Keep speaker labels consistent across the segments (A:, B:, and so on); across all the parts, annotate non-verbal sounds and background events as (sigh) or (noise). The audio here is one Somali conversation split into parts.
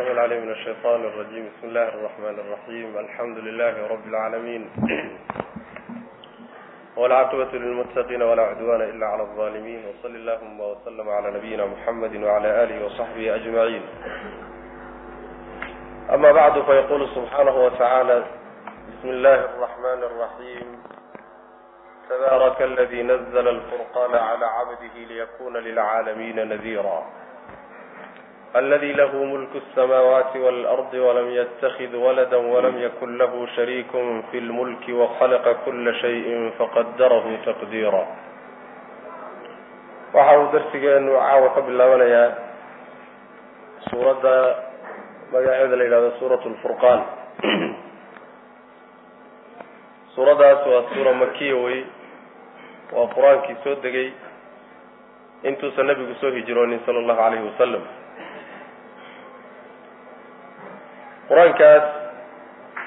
A: السميع العليم من الشيطان الرجيم بسم الله الرحمن الرحيم الحمد لله رب العالمين والعاقبة للمتقين ولا عدوان إلا على الظالمين وصل اللهم وسلم على نبينا محمد وعلى آله وصحبه أجمعين أما بعد فيقول سبحانه وتعالى بسم الله الرحمن الرحيم تبارك الذي نزل الفرقان على عبده ليكون للعالمين نذيرا الذي له ملك السماوات والأرض ولم يتخذ ولدا ولم يكن له شريك في الملك وخلق كل شيء فقدره تقديرا waxa uu darsigeenu caawa ka bilaabanayaa suuradda magaceeda la yidhahdo suurat lfurqaan suuraddaas waa suura makiya wey waa qur-aankii soo degay intuusan nabigu soo hijroonin sala allahu alayhi wasalam qur'aankaas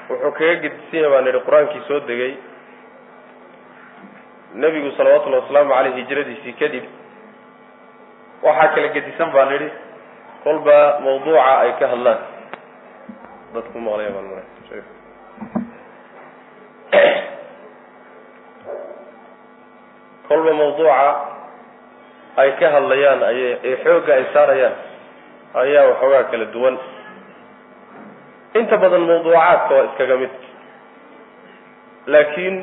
A: wuxuu kaga gedisan yahay baan idhi qur'aankii soo degay. Nebigu salawatullahi wasalaamu caleyh hijradiisii kadib waxaa kala gedisan baan idhi kolba mawduuca ay ka hadlaan. Dadku maqlaya baan kolba (clears throat) mawduuca ay ka hadlayaan ay ee xoogga ay saarayaan ayaa waxoogaa kala duwan inta badan mawduucaadka waa iskaga mid. Laakiin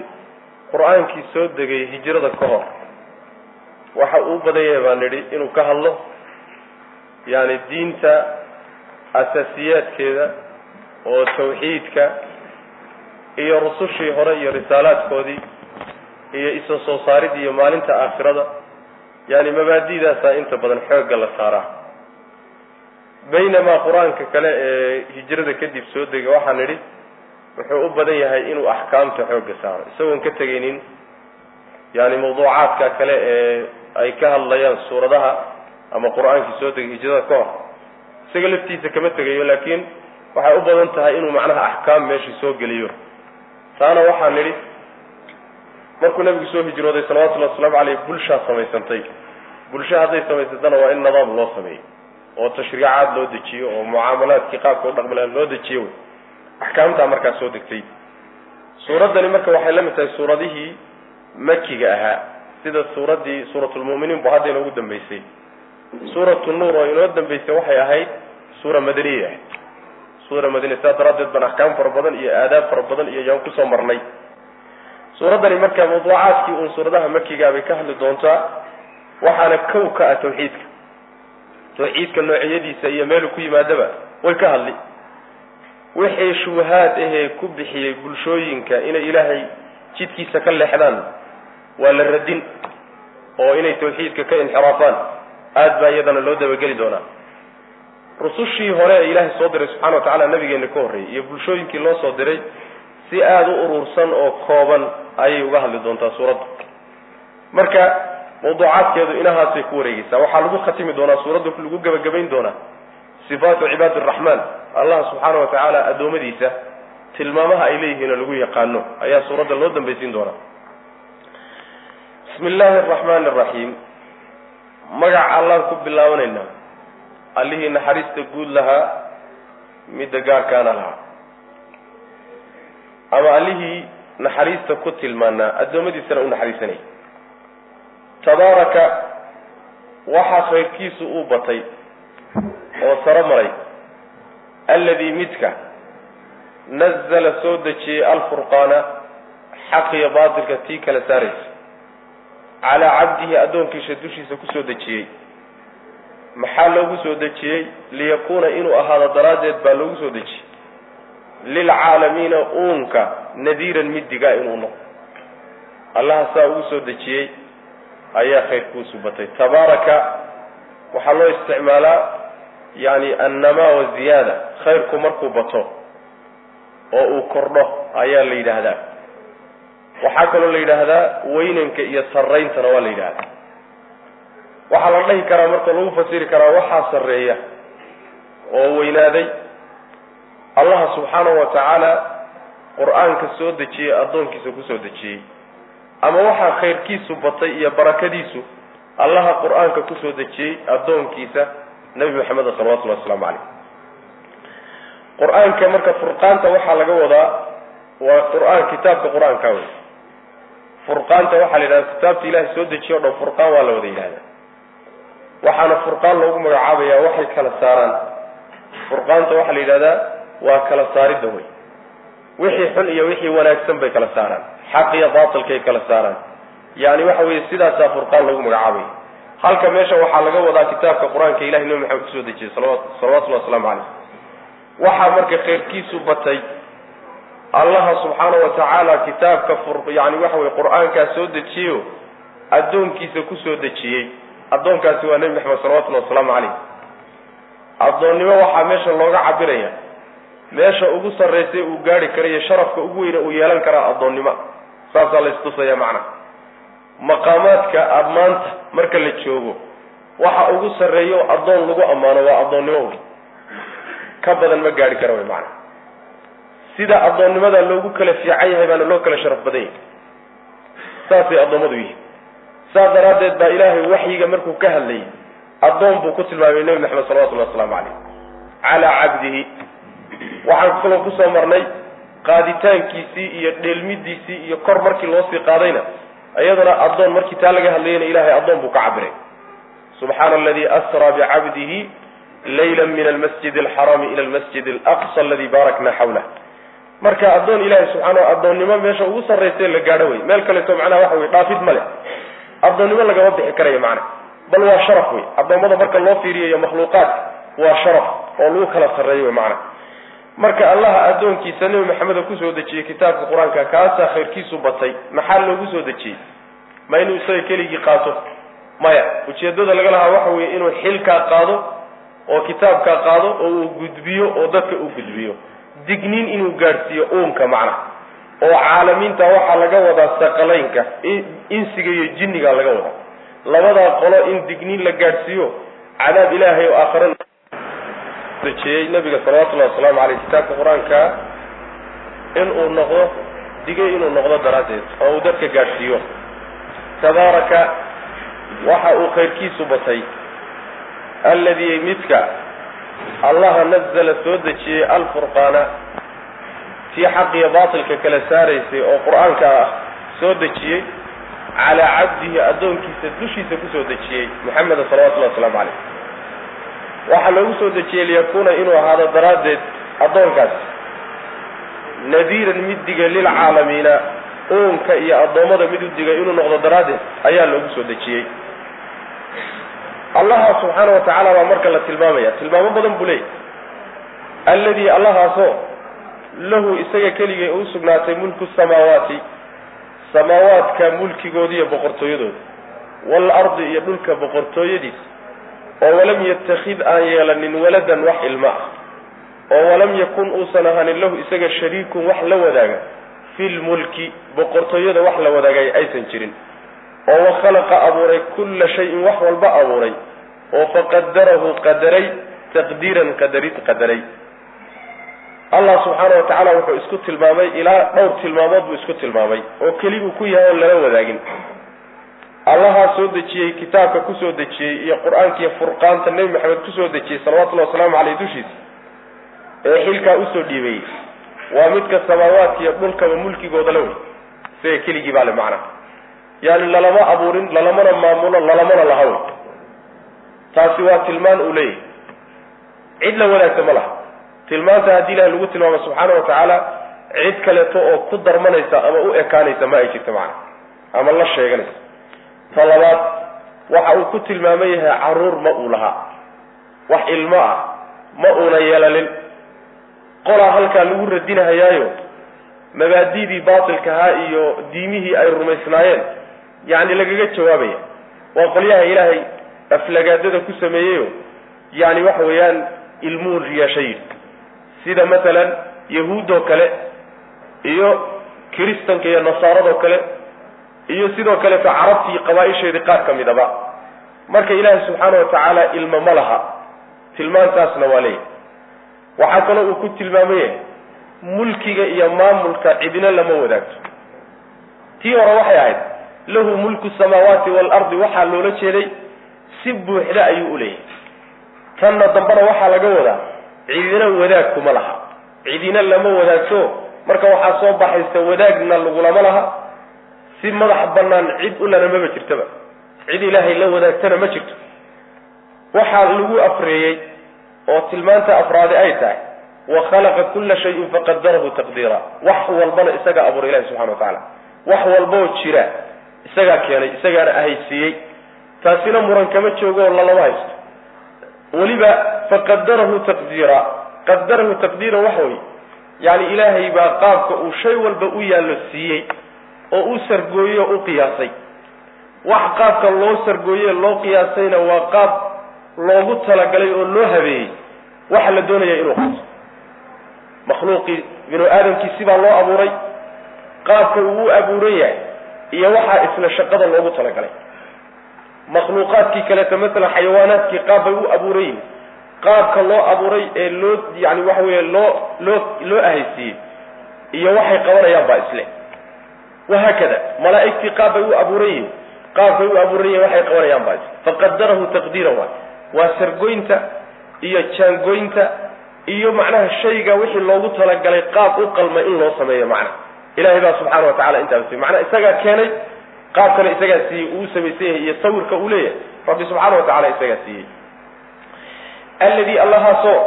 A: qur'aankii soo degay hijrada ka hor waxa uu badan yahay baan nidhi inuu ka hadlo yani diinta asaasiyaadkeeda oo tawxiidka iyo rusushii hore iyo risaalaadkoodii iyo isa soo saarid iyo maalinta aakhirada yani mabaadidaasaa inta badan xoogga la saaraa baynamaa qur'aanka kale ee hijrada kadib soo dega waxaan nidhi wuxuu u badan yahay inuu axkaamta xoogga saaro. Isagoon ka tegaynin yani mawduucaadka kale ee ay ka hadlayaan suuradaha ama qur'aankii soo degay hijrada ka hor isaga laftiisa kama tegayo laakiin waxay u badan tahay inuu macnaha axkaam meeshii soo geliyo. Taana waxaan nidhi markuu nabigu soo hijrooday salawatullahi wasalaamu caleyh bulshaa samaysantay. Bulsha hadday samaysantana waa in nidaam loo sameeyo oo tashriicaad loo dejiyo oo mucaamalaadkii qaabka u dhaqmi laha loo dejiyo axkaamtaa markaa soo degtay. Suuraddani marka waxay la mid tahay suuradihii makiga ahaa sida suuraddii suuratulmu'miniin bu hadda inoogu dambeysay suuratu nuur oo inoo dambeysay waxay ahayd suura madaniyay ahayd suura madaniya sidaa daraaddeed baan axkaam fara badan iyo aadaab fara badan iyo yaan ku soo marnay. Suuraddani marka mawduucaadkii uun suuradaha makiga bay ka hadli doontaa waxaana kow ka ah tawxiidka tawxiidka noocyadiisa iyo meelu ku yimaadaba way ka hadli. Wixii shubahaad ahee ku bixiyey bulshooyinka inay ilaahay jidkiisa ka leexdaan waa la radin oo inay tawxiidka ka inxiraafaan. Aad baa iyadana loo dabageli doonaa. Rusushii hore ee ilaahay soo diray subxana wa tacala nabigeena ka horreeyey iyo bulshooyinkii loo soo diray si aada u urursan oo kooban ayay uga hadli doontaa suuradda marka mawduucaadkeedu inahaasay ku wareegeysaa waxaa lagu khatimi doonaa suuradda lagu gebagabayn doonaa sifaatu cibaadi araxmaan allah subxaana wa tacaala addoommadiisa tilmaamaha ay leeyihiin oo lagu yaqaano ayaa suuradda loo dambaysiin doonaa. Bismi illaahi araxmaani araxiim magaca allaan ku bilaabanaynaa. Allihii naxariista guud lahaa midda gaarkaana lahaa. Ama allihii naxariista ku tilmaanaa addoommadiisana u naxariisanayay tabaaraka waxaa khayrkiisu uu batay oo saro maray alladii midka nazala soo dejiyey alfurqaana xaq iyo baatilka tii kala saaraysa. Calaa cabdihi addoonkiisa dushiisa ku soo dejiyey. Maxaa loogu soo dejiyey? Liyakuuna inuu ahaado daraaddeed baa loogu soo dejiyey. Lilcaalamiina uunka nadiiran midigaa inuu noqdo. Allaha saa ugu soo dejiyey ayaa khayrkuusu batay. Tabaaraka waxaa loo isticmaalaa yani annamaa waziyaada khayrku markuu bato oo uu kordho ayaa la yidhaahdaa. Waxaa kaloo la yidhaahdaa weynanka iyo sarrayntana waa la yidhahdaa waxaa la dhahi karaa marka lagu fasiri karaa waxaa sarreeya oo weynaaday. Allaha subxaanahu wa tacaala qur'aanka soo dejiyey addoonkiisa ku soo dejiyey ama waxaa khayrkiisu batay iyo barakadiisu allaha qur'aanka ku soo dejiyey addoonkiisa nebi maxameda salawatullahi wasalaamu caleyh qur'aanka marka furqaanta waxaa laga wadaa waa qur'aan kitaabka qur'aanka wey furqaanta waxaa la yidhahda kitaabta ilahay soo dejiyo o dhan furqaan waa la wada yidhahda waxaana furqaan loogu magacaabaya waxay kala saaraan. Furqaanta waxaa la yidhahdaa waa kala saaridda wey wixii xun iyo wixii wanaagsan bay kala saaraan. Xaq iyo baatilkay kala saaraan. Yani waxa weeye sidaasaa furqaan loogu magacaabaya halka meesha waxaa laga wadaa kitaabka qur'aanka ilahay nabi maxamed ku soo dejiyey salawat salawatullahi wasalaamu caleyh waxaa marka khayrkiisu batay allaha subxaana wa tacaala kitaabka fur yani waxa weye qur'aankaa soo dejiyeyo addoonkiisa ku soo dejiyey. Addoonkaasi waa nebi maxamed salawatullahi wasalaamu caleyh addoonnimo waxaa meesha looga cabiraya meesha ugu sarraysay uu gaari karayo sharafka ugu weyne uu yeelan karaa addoonnimo. Saasaa la istusaya macnaha maqaamaadka ammaanta marka la joogo waxa ugu sarreeyo addoon lagu ammaano waa addoonnimo wey ka badan ma gaari kara wey macnaha sida addoonnimada loogu kala fiican yahay baana loo kala sharaf badan yahay. Saasay addoommadu yihiin. Saas daraaddeed baa ilaahay waxyiga markuu ka hadlayay addoon buu ku tilmaamay nebi maxamed salawatullahi wasalaamu caleyh calaa cabdihi waxaan kaloo ku soo marnay qaaditaankiisii iyo dheelmidiisii iyo kor markii loo sii qaadayna iyaduna addoon markii taa laga hadlayana ilahay addoon buu ka cabiray subxaana aladii asraa bicabdihi layla min almasjid alxaraami ila almasjid alaqsa aladi baarakna xawlah marka addoon ilahay subxaana addoonnimo meesha ugu sarraysa la gaadho wey meel kaleeto macnaha waxa wey dhaafid ma leh. Addoonnimo lagama bixi karayo macnaha. Bal waa sharaf wey addoommada marka loo fiiriyayo makhluuqaadka waa sharaf oo lagu kala sarreeyo wey macnaha marka allaha addoonkiisa nebi maxameda ku soo dejiyey kitaabka qur'aanka kaasaa khayrkiisu batay. Maxaa loogu soo dejiyey ma inuu isaga keligii qaato? Maya ujeeddada laga lahaa waxa weeye inuu xilkaa qaado oo kitaabkaa qaado oo uu gudbiyo oo dadka u gudbiyo. Digniin inuu gaadhsiiyo uunka macnaha oo caalamiinta waxaa laga wadaa saqalaynka insiga iyo jinniga laga wadaa. Labadaa qolo in digniin la gaadhsiiyo cadaab ilaahay oo aakhara dejiyey nabiga salawatullahi wasalaamu caleyh kitaabka qur'aanka inuu noqdo digay inuu noqdo daraaddeed oo uu dadka gaadhsiiyo. Tabaaraka waxa uu khayrkiisu batay. Alladii midka allaha nazala soo dejiyey alfurqaana tii xaqiyo baatilka kala saaraysay oo qur'aanka ah soo dejiyey calaa cabdihi addoonkiisa dushiisa ku soo dejiyey maxameda salawatullahi wasalaamu caleyh waxaa loogu soo dejiyey liyakuuna inuu ahaado daraaddeed addoonkaas. Nadiiran mid diga lilcaalamiina uunka iyo addoommada mid u digay inuu noqdo daraaddeed ayaa loogu soo dejiyey allaha subxaana wa tacaala baa marka la tilmaamaya. Tilmaamo badan buu leeyahy alladii allahaasoo lahu isaga keligay u sugnaatay mulku samaawaati samaawaadka mulkigooda iyo boqortooyadooda waalardi iyo dhulka boqortooyadiisa oo walam yatakid aan yeelanin waladan wax ilmo ah oo walam yakun uusan ahanin lahu isaga shariikun wax la wadaaga fi lmulki boqortooyada wax la wadaagay aysan jirin. Oo wakhalaqa abuuray kulla shayin wax walba abuuray oo faqadarahu qadaray taqdiiran qadarid qadaray. Allah subxaana wa tacaala wuxuu isku tilmaamay ilaa dhowr tilmaamood buu isku tilmaamay oo keliguu ku yahay oon lala wadaagin allahaa soo dejiyey kitaabka ku soo dejiyey iyo qur'aankiiyo furqaanta nebi maxamed ku soo dejiyey salawatullahi wasalaamu caleyh dushiisa ee xilkaa u soo dhiibayey waa midka samaawaadka iyo dhulkaba mulkigooda la wey isaga keligii baa le macnaha yaani lalama abuurin lalamana maamulo lalamana laha wey taasi waa tilmaan uu leeyahay. Cid la wadaagta ma laha. Tilmaanta haddii ilahay lagu tilmaamo subxaana wa tacaala cid kaleeto oo ku darmanaysa ama u ekaanaysa ma ay jirto macnaha ama la sheeganaysa ta labaad waxa uu ku tilmaaman yahay carruur ma uu lahaa. Wax ilmo ah ma uuna yeelanin qolaa halkaa lagu radinahayaayo mabaadidii baatilkahaa iyo diimihii ay rumaysnaayeen yacni lagaga jawaabaya waa qolyaha ilaahay aflagaadada ku sameeyeyo yacni waxa weeyaan ilmuhu riyaasha yidhi sida masalan yahuuddoo kale iyo kiristanka iyo nasaaradoo kale iyo sidoo kaleeto carabtii qabaa-isheedii qaar ka midaba marka ilaahay subxaana wa tacaala ilmo ma laha. Tilmaantaasna waa leeyahy waxaa kaloo uu ku tilmaamay yahay mulkiga iyo maamulka cidina lama wadaagto. Tii hore waxay ahayd lahu mulku samaawaati waalardi waxaa loola jeeday si buuxda ayuu u leeyahay. Tanna dambena waxaa laga wadaa cidina wadaag kuma laha. Cidina lama wadaagto. Marka waxaa soo baxaysa wadaagna lagulama laha si madax bannaan cid ulana maba jirtaba. Cid ilaahay la wadaagtana ma jirto. Waxaa lagu afreeyey oo tilmaanta afraadi ay tahay wa khalaqa kulla shayin faqadarahu taqdiira. Wax walbana isagaa abuuray ilahi subxana wa tacaala. Wax walboo jira isagaa keenay isagaana ahaysiiyey. Taasina muran kama joogo oo lalama haysto. Weliba faqadarahu taqdiira. Qadarahu taqdiiran waxa wey yani ilaahay baa qaabka uu shay walba u yaallo siiyey oo u sargooyey oo u qiyaasay. Wax qaabka loo sargooye loo qiyaasayna waa qaab loogu talagalay oo loo habeeyey. Waxa la doonaya inuu qabto makhluuqii binu aadamkiisi baa loo abuuray qaabka uu u abuuran yahay iyo waxaa isla shaqada loogu talagalay. Makhluuqaadkii kaleeto masalan xayawaanaadkii qaab bay u abuuran yihiin qaabka loo abuuray ee loo yani waxa weeye loo loo loo ahaysiiyey iyo waxay qabanayaan baa isle wahaakada malaa'igtii qaab bay u abuuran yihiin qaabkay u abuuran yihiin waxay qabanayaan baa faqadarahu taqdiiran waay waa sargoynta iyo jaangoynta iyo macnaha shayga wixii loogu talagalay qaab u qalmay in loo sameeyo macnaha ilahay baa subxaana wa tacala intaas siy macnaha isagaa keenay qaabkana isagaa siiyey uu samaysan yahay iyo sawirka uu leeyahay rabbi subxaana wa tacala isagaa siiyey alladii allahaasoo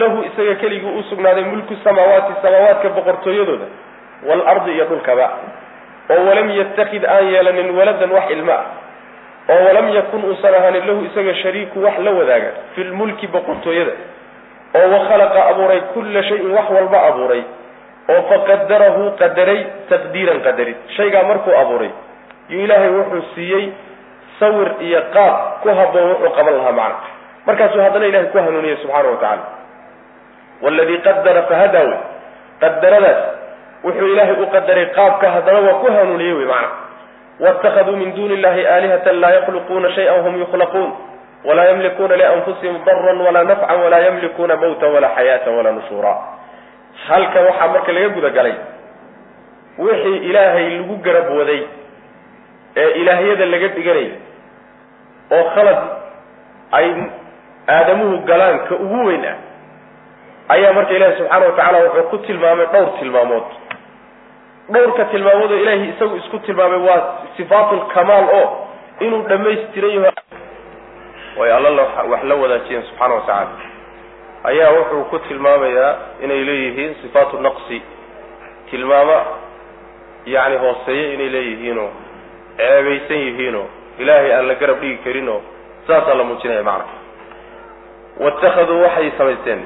A: lahu isaga keligii u sugnaaday mulku samaawaati samaawaadka boqortooyadooda waalardi iyo dhulkaba oo walam yatakid aan yeelanin waladan wax ilma ah oo walam yakun uusan ahaanin lahu isaga shariiku wax la wadaaga fi lmulki boqortooyada oo wakhalaqa abuuray kulla shayin wax walba abuuray oo faqadarahu qadaray taqdiiran qadarid shaygaa markuu abuuray yuu ilaahay wuxuu siiyey sawir iyo qaab ku haboon wuxuu qaban lahaa macna. Markaasuu haddana ilahay ku hanuuniyey subxaana wa tacala waladii qadara fahadaa wey. Qadaradaas wuxuu ilaahay u qadaray qaabka haddana waa ku hanuuniyey wey macna. Wاtakaduu min duni illahi aalihata laa yakhluquuna shayئa hum yukhlaquun. Walaa ymlikuuna lianfusihim dara walaa nafca walaa ymlikuuna mawta walaa xayaata walaa nushuura halkan waxaa marka laga guda galay wixii ilaahay lagu garab waday ee ilaahyada laga dhiganayay oo khalad ay aadamuhu galaan ka ugu weyn ah ayaa marka ilaahi subxaana wa tacaala wuxuu ku tilmaamay dhowr tilmaamood dhowrka tilmaamood oo ilaahay isagu isku tilmaamay waa sifaatulkamaal oo inuu dhamaystiran yaho way alla wax la wadaajiyeen subxaana wa tacaala. Ayaa wuxuu ku tilmaamayaa inay leeyihiin sifaatu naqsi. Tilmaamo yacni hooseeye inay leeyihiinoo ceebaysan yihiinoo ilaahay aan la garab dhigi karinoo saasaa la muujinaya macna. Waittakhaduu waxay samaysteen.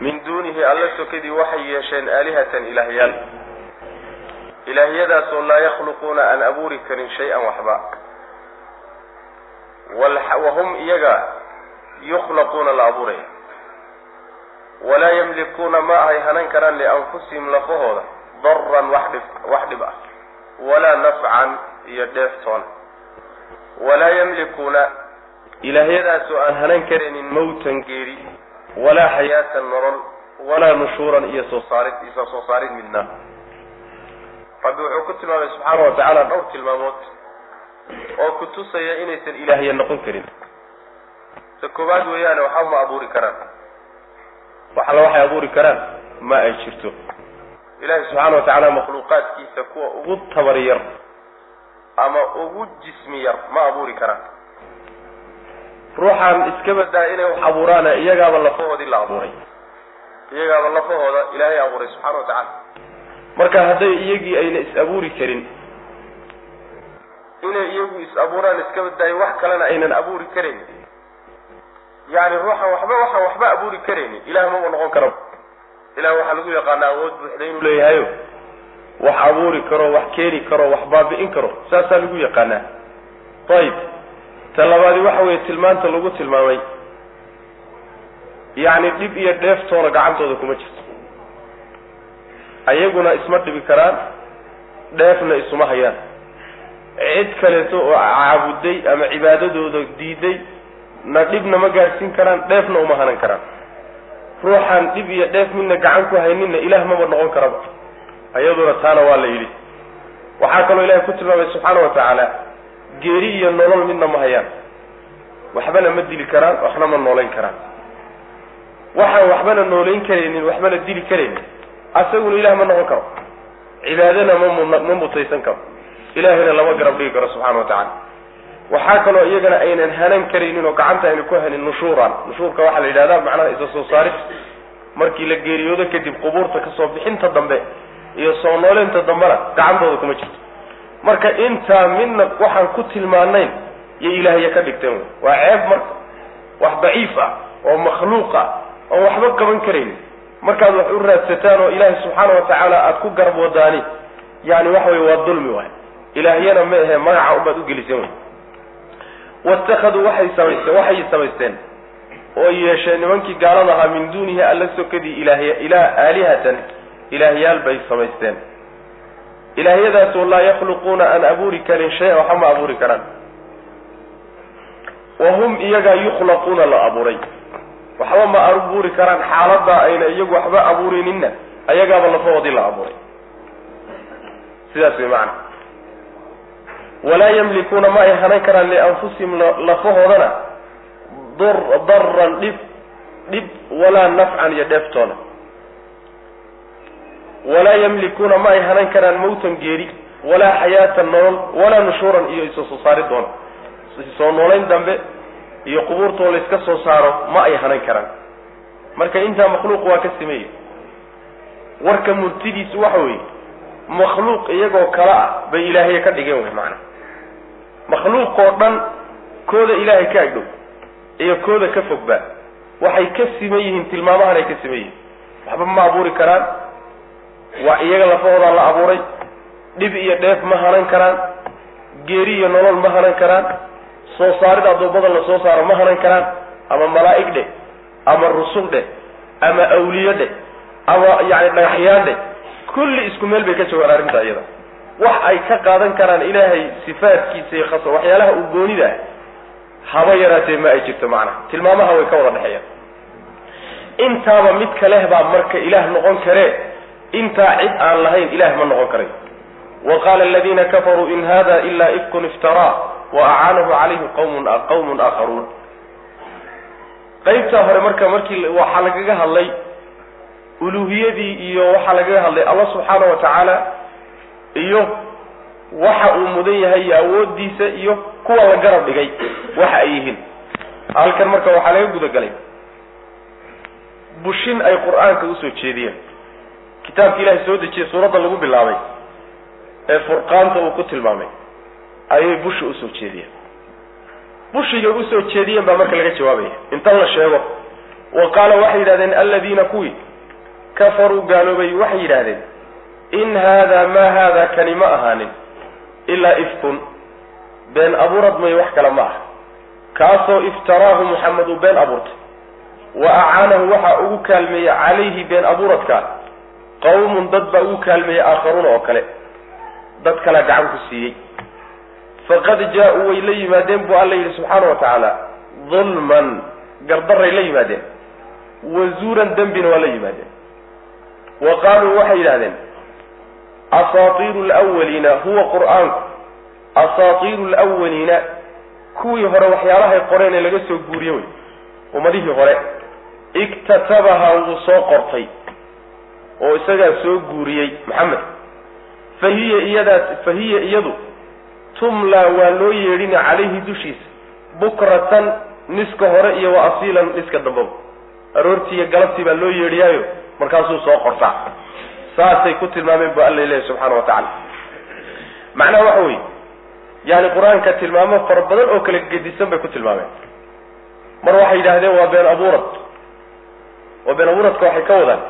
A: Min duunihi alla sokadii waxay yeesheen aalihatan ilaahyaal ilaahyadaasoo laa yakhluquuna aan abuuri karin shay-an waxba. Wahum iyaga yukhlaquuna la abuuraya. Walaa yamlikuuna ma ahay hanan karaan lianfusihim lafahooda daran wax dhib ah. Walaa nafcan iyo dheeftoona walaa yamlikuuna ilaahyadaasoo aan hanan karaynin mawtan geeri walaa xayaatan nolol walaa nushuuran iyo soo saarid iyo soo saarid midna rabbi wuxuu ku tilmaamay subxaana wa tacaala dhowr tilmaamood oo ku tusaya inaysan ilaahya noqon karin. Ta koowaad weeyaane waxba ma abuuri karaan. Wax alla waxay abuuri karaan ma ay jirto. Ilaahi subxaana wa tacaala makhluuqaadkiisa kuwa ugu tabar yar ama ugu jismi yar ma abuuri karaan. Ruuxaan iska badaa inay wax abuuraana iyagaaba lafahoodii la abuuray. Iyagaaba lafahooda ilaahay abuuray subxaana wa tacaala marka hadday iyagii ayna is abuuri karin inay iyagu is abuuraan iska badaayo wax kalena aynan abuuri karaynin yani ruuxan waxba waxaan waxba abuuri karaynin ilah maba noqon karo. Ilah waxaa lagu yaqaana awood buuxda inuu leeyahayo wax abuuri karo wax keeni karo wax baabi'in karo. Saasaa lagu yaqaanaa ayib ta labaadi waxa weeye tilmaanta lagu tilmaamay. Yacni dhib iyo dheeftoona gacantooda kuma jirto ayaguna isma dhibi karaan dheefna isuma hayaan. Cid kaleeto oo caabuday ama cibaadadooda diiday na dhibna ma gaadhsiin karaan dheefna uma hanan karaan. Ruuxaan dhib iyo dheef midna gacan ku hayninna ilaah maba noqon karaba. Ayaduna taana waa la yidhi. Waxaa kaloo ilahay ku tilmaamay subxaana wa tacaala geeri iyo nolol midna ma hayaan. Waxbana ma dili karaan waxna ma noolayn karaan. Waxaan waxbana noolayn karaynin waxbana dili karaynin asaguna ilah ma noqon karo. Cibaadana ma ma mutaysan karo. Ilahayna lama garab dhigi karo subxana wa tacaala. Waxaa kaloo iyagana aynan hanan karaynin oo gacanta ayna ku hanin nushuuran nushuurka waxaa la yidhahdaa macnaha isa soo saaris markii la geeriyoodo kadib qubuurta ka soo bixinta dambe iyo soo nooleynta dambena gacantooda kuma jirto. Marka intaa midna waxaan ku tilmaanayn iyo ilaahya ka dhigteen waa ceeb marka. Wax daciif ah oo makhluuq ah oon waxba qaban karaynin markaad wax u raadsataan oo ilaahay subxaana wa tacaala aada ku garab wadaani yani waxa wey waa dulmi waay. Ilaahyana ma ahe magaca ubaad ugeliseen wy waitakaduu waxay samaysteen waxay samaysteen. Oo yeesheen nimankii gaalada ahaa min duunihi alla sokadii ilaahya ilaa aalihatan ilaahyaal bay samaysteen. Ilaahyadaasoo laa yakhluquuna aan abuuri karin shay-a waxba ma abuuri karaan. Wa hum iyagaa yukhlaquuna la abuuray waxba ma abuuri karaan xaaladaa ayna iyagu waxba abuurininna ayagaaba lafahoodii la abuuray. Sidaas way macana walaa yamlikuuna ma ay hanan karaan lianfusihim lafahoodana daran dhib dhib walaa nafcan iyo dheeftoona walaa yamlikuuna ma ay hanan karaan mawtan geeri walaa xayaatan nolol walaa nushuuran iyo isa soo saari doona soo noolayn dambe iyo qubuurtoo la iska soo saaro ma ay hanan karaan marka intaa makhluuq waa ka sameeyey. Warka murtidiisu waxa weeye makhluuq iyagoo kale ah bay ilaahya ka dhigeen wey macana makhluuq oo dhan kooda ilaahay ka agdhow iyo kooda ka fogba waxay ka siman yihiin tilmaamahan ay ka siman yihiin. Waxba ma abuuri karaan. Waa iyaga lafahoodaa la abuuray. Dhib iyo dheef ma hanan karaan. Geeri iyo nolol ma hanan karaan soo saarid addoommada la soo saaro ma hanan karaan. Ama malaa'ig dheh ama rusul dheh ama awliyo dheh ama yani dhagaxyaan dheh kulli isku meel bay ka joogaan arrinta iyada. Wax ay ka qaadan karaan ilaahay sifaadkiisa iyo khasa waxyaalaha uu goonida haba yaraatee ma ay jirto macnaha tilmaamaha way ka wada dhexeeyaan intaaba mid kaleh baa marka ilaah noqon karee intaa cid aan lahayn ilaah ma noqon karay. Wa qaala aladiina kafaruu in hada ila ifkun iftaraa wa acaanahu calayhi qawmun aakharuun qaybtaa hore marka markii waxaa lagaga hadlay uluuhiyadii iyo waxaa lagaga hadlay allah subxaana wa tacaala iyo waxa uu mudan yahay iyo awoodiisa iyo kuwa la garab dhigay waxa ay yihiin. Halkan marka waxaa laga gudagalay. Bushin ay qur'aanka u soo jeediyeen. Kitaabka ilahay soo dejiyey suuradda lagu bilaabay ee furqaanta uu ku tilmaamay ayay bushi u soo jeediyeen. Bushiga u soo jeediyeen baa marka laga jawaabaya. Intan la sheego wa qaala waxay yidhahdeen aladiina kuwii kafaruu gaaloobay waxay yidhaahdeen in haadaa maa haadaa kani ma ahaanin ilaa ifkun been abuurad may wax kale ma aha. Kaasoo iftaraahu maxamed uu been abuurtay. Wa acaanahu waxaa ugu kaalmeeyey calayhi been abuuradka qawmun dad baa ugu kaalmeeyey aakharuuna oo kale. Dad kalea gacan ku siiyey faqad jaa-uu way la yimaadeen buu alla yidhi subxaana wa tacaala. Dulman gardaray la yimaadeen. Wazuuran dembina waa la yimaadeen. Wa qaaluu waxay yidhahdeen asaatiiru lwaliina huwa qur'aanku. Asaatiiru lwaliina kuwii hore waxyaalahay qoreen ee laga soo guuriye wey ummadihii hore iktatabaha wuu soo qortay oo isagaa soo guuriyey maxamed. Fa hiya iyadaa fa hiya iyadu tumlaa waa loo yeedhina calayhi dushiisa bukratan niska hore iyo wa asiilan niska dambaba aroortii iyo galabtii baa loo yeedhiyaayo markaasuu soo qortaa. Saasay ku tilmaameen bu alla ilahi subxaana wa tacaala. Macnaha waxa weeye yani qur'aanka tilmaamo fara badan oo kala gedisan bay ku tilmaameen. Mar waxay yidhaahdeen waa been abuurad. Waa been abuuradka waxay ka wadaan.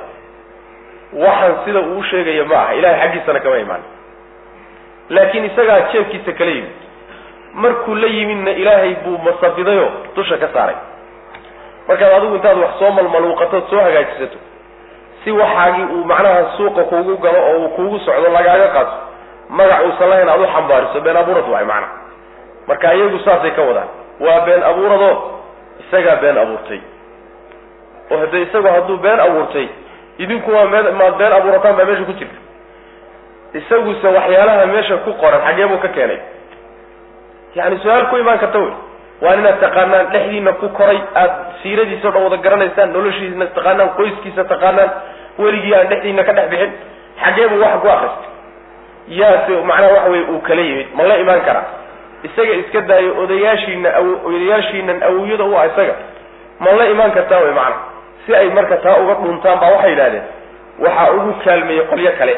A: Waxaan sida uu sheegaya ma aha ilahay xaggiisana kama imaan laakiin isagaa jeebkiisa kala yimid. Markuu la yimidna ilaahay buu masabidayo dusha ka saaray. Markaad adigu intaad wax soo malmaluuqatood soo hagaajisato si waxaagii uu macnaha suuqa kuugu galo oo uu kuugu socdo lagaaga qaato magac uusan lahayn aad u xambaariso been abuurad waay macnaha. Marka iyagu saasay ka wadaan waa been abuuradoo isagaa been abuurtay. Oo hadde isagu hadduu been abuurtay idinku waa maad been abuurataan baa meesha ku jirta isaguse waxyaalaha meesha ku qoran xaggee buu ka keenay. Yani su'aal ku imaan karta wey. Waa inaad taqaanaan dhexdiina ku koray aad siiradiisa o dhan wada garanaysaan noloshiisna taqaanaan qoyskiisa taqaanaan weligii aan dhexdiina ka dhex bixin xagee buu waxa ku akristay yaase macnaha waxa weye uu kala yimid. Ma la imaan karaa? Isaga iska daayo odayaashiina odayaashiinan awiyada u ah isaga. Ma la imaan kartaa wey macana si ay marka taa uga dhuntaan baa waxay yidhahdeen waxaa ugu kaalmeeyey qolyo kale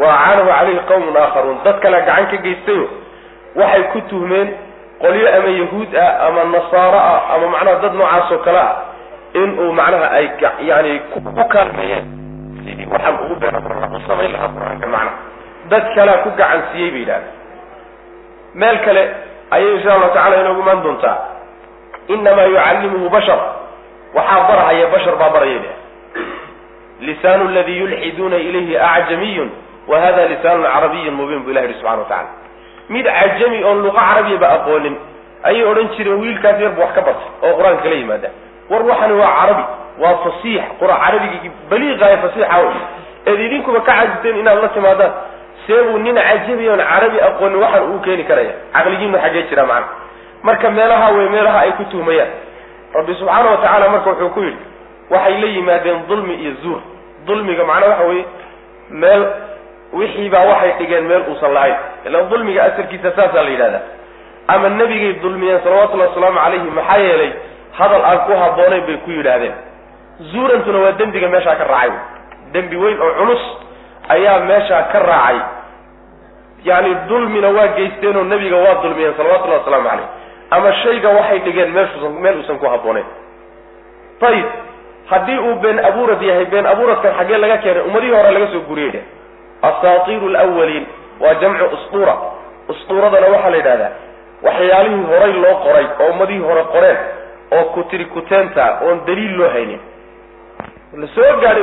A: wa acaanahu calayhi qawmun aakharuun. Dad kale gacan ka geystayo. Waxay ku tuhmeen qolyo ama yahuud ah ama nasaaro ah ama macnaha dad noocaas oo kale ah in uu macnaha ay yani ku kaalmeeyeen sidii waxaan ugu been u samayn lahaa qur'aanka macnaha dad kalea ku gacan siiyey bay yidhahdeen. Meel kale ayay insha allahu tacala inoogu imaan doontaa. Inamaa yucallimuhu bashar. Waxaa barahaya bashar baa baraya lisaanu ladii yulxiduuna ilayhi acjamiyun wa hada lisaanun carabiyun mubiin bu ilah yihi subxana wa tacala mid cajami oon luqa carabiya ba aqoonin. Ayay odhan jireen wiilkaas yar bu wax ka bartay oo qur'aanka kala yimaada. War waxani waa carabi waa fasiix. Qura carabigii baliiqaaya fasiixa eed idinkuba ka cajisteen inaad la timaadaan. See buu nin cajabi oon carabi aqoonin waxaan uu keeni karaya. Caqligiinu xaggee jira macana marka meelaha wey meelaha ay ku tuhmayaan. Rabbi subxaana wa tacaala marka wuxuu ku yidhi waxay la yimaadeen dulmi iyo zuur. Dulmiga macnaa waxa weeye meel wixii baa waxay dhigeen meel uusan lahayn. Ilaan dulmiga asalkiisa saasaa la yidhahdaa. Ama nebigay dulmiyeen salawatullahi wasalaamu calayhi maxaa yeelay hadal aan ku habboonayn bay ku yidhaahdeen. Zuurantuna waa dembiga meeshaa ka raacay. Dembi weyn oo culus ayaa meeshaa ka raacay. Yani dulmina waa geysteenoo nebiga waa dulmiyeen salawatullahi wasalaamu calayh ama shayga waxay dhigeen meeshuusan meel uusan ku habboonayn. Ayib haddii uu been abuurad yahay been abuuradkan xaggee laga keenay ummadihii hore laga soo guriyey asaatiiru lawaliin waa jamcu ustura. Ustuuradana waxaa la yidhahdaa waxyaalihii horay loo qoray oo ummadihii hore qoreen oo kutiri kuteenta oon daliil loo haynin. La soo gaadhay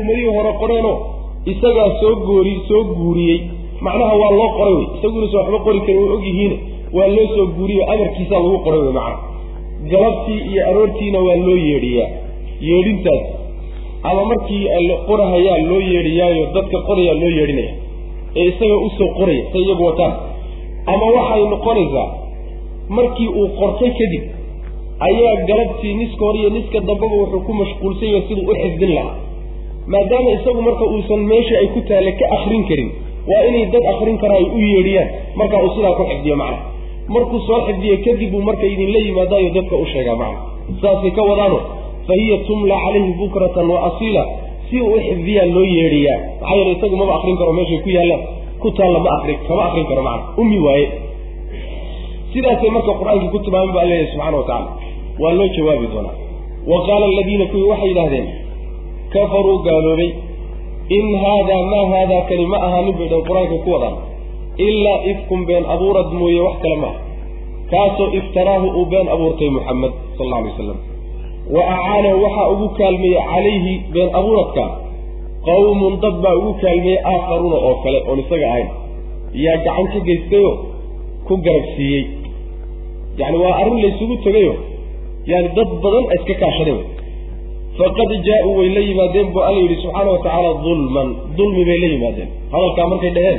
A: ummadihii hore qoreeno isagaa soo goori soo guuriyey. Macnaha waa loo qoray wey. Isaguinasa waxba qori kari way ogyihiin waa loo soo guuriyo amarkiisaa lagu qoray wey macana galabtii iyo aroortiina waa loo yeedhiyaa. Yeedhintaas ama markii qorahayaa loo yeedhiyaayo dadka qorayaa loo yeedhinaya ee isaga u soo qoraya say iyagu wataan. Ama waxay noqonaysaa markii uu qortay kadib ayaa galabtii niska hore iyo niska dambeba wuxuu ku mashquulsan yahay siduu u xifdin lahaa. Maadaama isagu marka uusan meeshii ay ku taale ka akrin karin waa inay dad akrin kara ay u yeedhiyaan markaa uu sidaa ku xifdiyo macna. Markuu soo xifdiye kadib buu marka idinla yimaadaayo dadka u sheegaa macna. Saasay ka wadaano fa hiya tumla calayhi bukratan wa asiila si uu u xifdiyaa loo yeedhiyaa maxaa yeele isagu maba akrin karo meeshay ku yaallaan ku taalla ma akrin kama akrin karo macna ummi waaye. Sidaasay marka qur'aankii ku tilmaaman baa leeyahay subxana wa tacala waa loo jawaabi doonaa. Wa qaala aladiina kuwii waxay yidhahdeen kafaruu gaaloobay in haadaa maa haadaa kani ma ahaanin bay dhan qur'aanka ku wadaan. Ilaa ifkun been abuurad mooye wax kale maaha kaasoo iftaraahu uu been abuurtay muxamed sal alla alay waslam wa acaanahu waxaa ugu kaalmeeyey calayhi been abuuradka. qawmun dad baa ugu kaalmeeyey aakharuuna oo kale oon isaga ahayn. Yaa gacan ka geystayoo ku garab siiyey. Yacni waa arrin laysugu tegayo. Yani dad badan a iska kaashadeen. Faqad jaa-uu way la yimaadeen bu alla yidhi subxaana wa tacaala dulman. Dulmi bay la yimaadeen. Hadalkaa markay dhaheen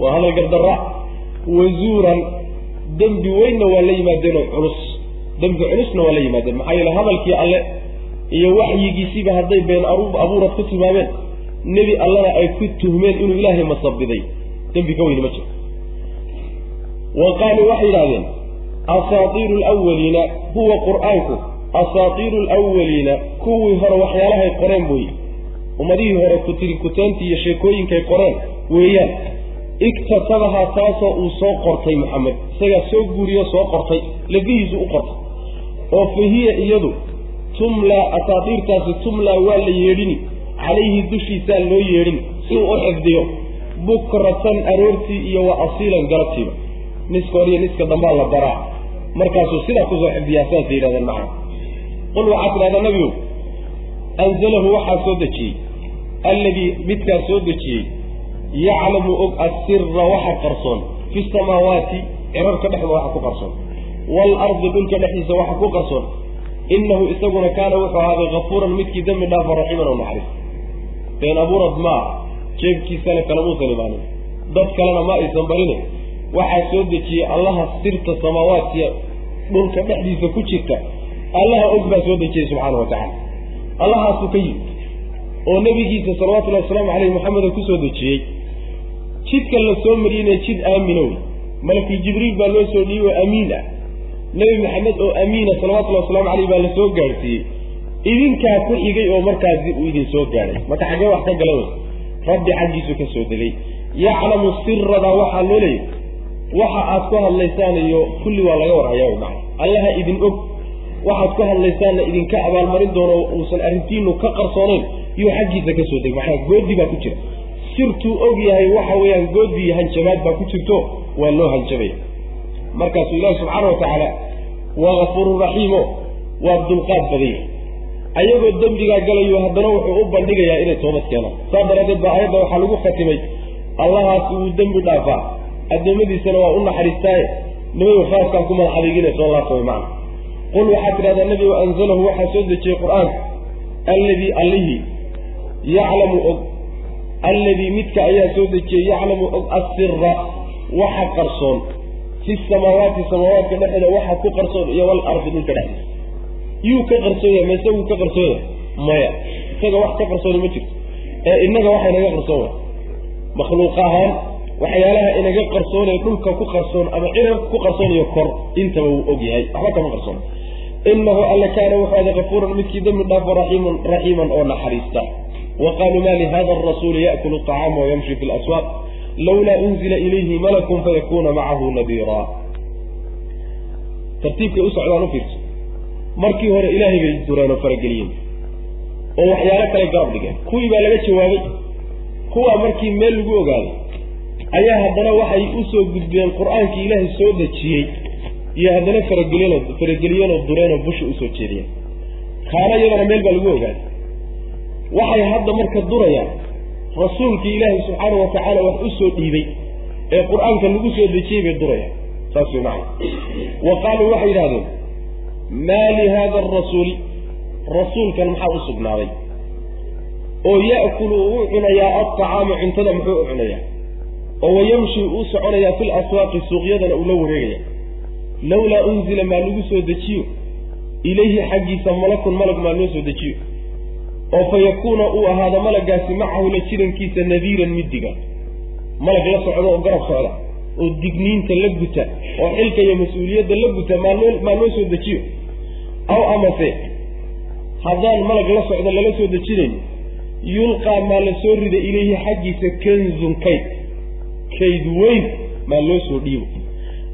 A: waa hadal gardarra. Wazuuran dembi weynna waa la yimaadeenoo culus dembi culusna waa la yimaadeen. Maxaa yeele hadalkii alle iyo waxyigiisiiba hadday been abuurad ku tilmaameen nebi allana ay ku tuhmeen inuu ilaahay masabiday dembi ka weyni ma jiro wa qaaluu waxay yidhahdeen asaatiiru lwaliina huwa qur'aanku asaatiiru lwaliina kuwii hore waxyaalahay qoreen weeye ummadihii hore kutiri kuteentii iyo sheekooyinkay qoreen weeyaan iktatabahaa taasoo uu soo qortay maxamed isagaa soo guuriyo soo qortay lafihiisu u qortay oo fa hiya iyadu tumlaa asaatiirtaasi tumlaa waa la yeedhini calayhi dushiisaa loo yeedhin si uu u xifdiyo bukratan aroortii iyo wa asiilan galabtiiba. Niska hor iyo niska dambaa la baraa markaasuu sidaa ku soo xifdiyaa saasay yidhahdeen macana qul waxaa tidhahdaa nabigow anzalahu waxaa soo dejiyey alladii midkaa soo dejiyey yaclamu og assira waxa qarsoon fi samaawaati cirarka dhexda waxa ku qarsoon waalardi dhulka dhexdiisa waxa ku qarsoon inahu isaguna kaana wuxuu ahaaday kafuuran midkii dembi dhaafa raxiiman oo naxariis. Been abuurad maa jeebkiisana kalamuusan imaanin dad kalena ma aysan barine. Waxaa soo dejiyey allaha sirta samaawaadkiya
B: dhulka dhexdiisa ku jirta. Allaha og baa soo dejiyey subxaana wa tacaala. Allahaasuu ka yimid oo nebigiisa salawatullahi wasalaamu caleyh maxameda ku soo dejiyey. Jidka la soo mariyeyna jid aamina wey malakii jibriil baa loo soo dhiiyey oo amiin ah nebi maxamed oo amiina salawatullahi waslamu caleyh baa la soo gaadhsiiyey idinkaa ku xigay oo markaasi uu idin soo gaadhay marka xaggee wax ka gala wey? Rabbi xaggiisu ka soo degay. Yaclamu sirada waxaa loo leeyay waxa aad ku hadlaysaan iyo kulli waa laga warhayaa wy macana allaha idin og. Waxaad ku hadlaysaanna idinka abaalmarin doono uusan arrintiinu ka qarsoonayn iyuu xaggiisa ka soo degay. Macnaha goodi baa ku jira. Sirtuu og yahay waxa weeyaan goodi iyo hanjabaad baa ku jirto. Waa loo hanjabaya markaasuu ilaahi subxaana wa tacaala waa gafuuru raxiimo waa dulqaad badan yahay ayagoo dembigaa galayo haddana wuxuu u bandhigayaa inay toobad keenaan saas daraaddeed baa ayadda waxaa lagu khatimay allahaasi wuu dembi dhaafaa addoommadiisana waa u naxariistaaye nimayu khaaskaan ku madax adeegina soo laabtamay macna. Qul waxaad tidhahdaa nebigu anzalahu waxaa soo dejiyey qur'aanka alladii allihii yaclamu og alladii midka ayaa soo dejiyey yaclamu og assira waxa qarsoon fi samaawaati samaawaadka dhexeeda waxa ku qarsoon iyo walardi dhulka dhexdiisa yuu ka qarsoonya ma isaguu ka qarsoonya maya. Isaga wax ka qarsooni ma jirto. Ee innaga waxa inaga qarsoon makhluuq ahaan waxyaalaha inaga qarsoonee dhulka ku qarsoon ama cirarka ku qarsoonayo kor intaba wuu og yahay. Waxba kama qarsoon. Inahu alla kaana wuxuu ada kafuuran midkii dembi dhaafo raxiiman raxiiman oo naxariista. Wa qaaluu ma lihada arasuuli ya'kulu acaama wayamshi fi laswaaq lawlaa unzila ilayhi malakun fayakuna macahu nadiira. Tartiibkay u socdaan u fiirso. Markii hore ilaahay bay dureen oo farageliyeen. Oo waxyaalo kale garab dhigeen. Kuwii baa laga jawaabay. Kuwaa markii meel lagu ogaaday. Ayaa haddana waxay u soo gudbeen qur'aankii ilaahay soo dejiyey. Iyo haddana farageliyeenoo farageliyeenoo dureenoo busha u soo jeediyeen. Kaana iyadana meel baa lagu ogaaday. Waxay hadda marka durayaan rasuulkii ilaahay subxaanau watacaala wax u soo dhiibay ee qur'aanka lagu soo dejiyey bay durayaan saas way macana wa qaaluu waxay yidhahdeen maa lihada arasuuli rasuulkan maxaa u sugnaaday? Oo ya'kulu uu u cunayaa alطacaama cuntada muxuu u cunayaa? Oo wayamshi uu soconayaa fi laswaaqi suuqyadana uu la wareegaya lawlaa unzila maa lagu soo dejiyo? Ilayhi xaggiisa malakun malag maa loo soo dejiyo oo fa yakuuna uu ahaado malagaasi macahu la jirankiisa nadiiran midiga. Malag la socdo oo garab socda oo digniinta la guta oo xilka iyo mas'uuliyadda la guta maaloo maa loo soo dejiyo. Aw amase haddaan malag la socdo lala soo dejinayn yulqaa maa la soo rida ilayhi xaggiisa kanzun kayd. Kayd weyn maa loo soo dhiibo.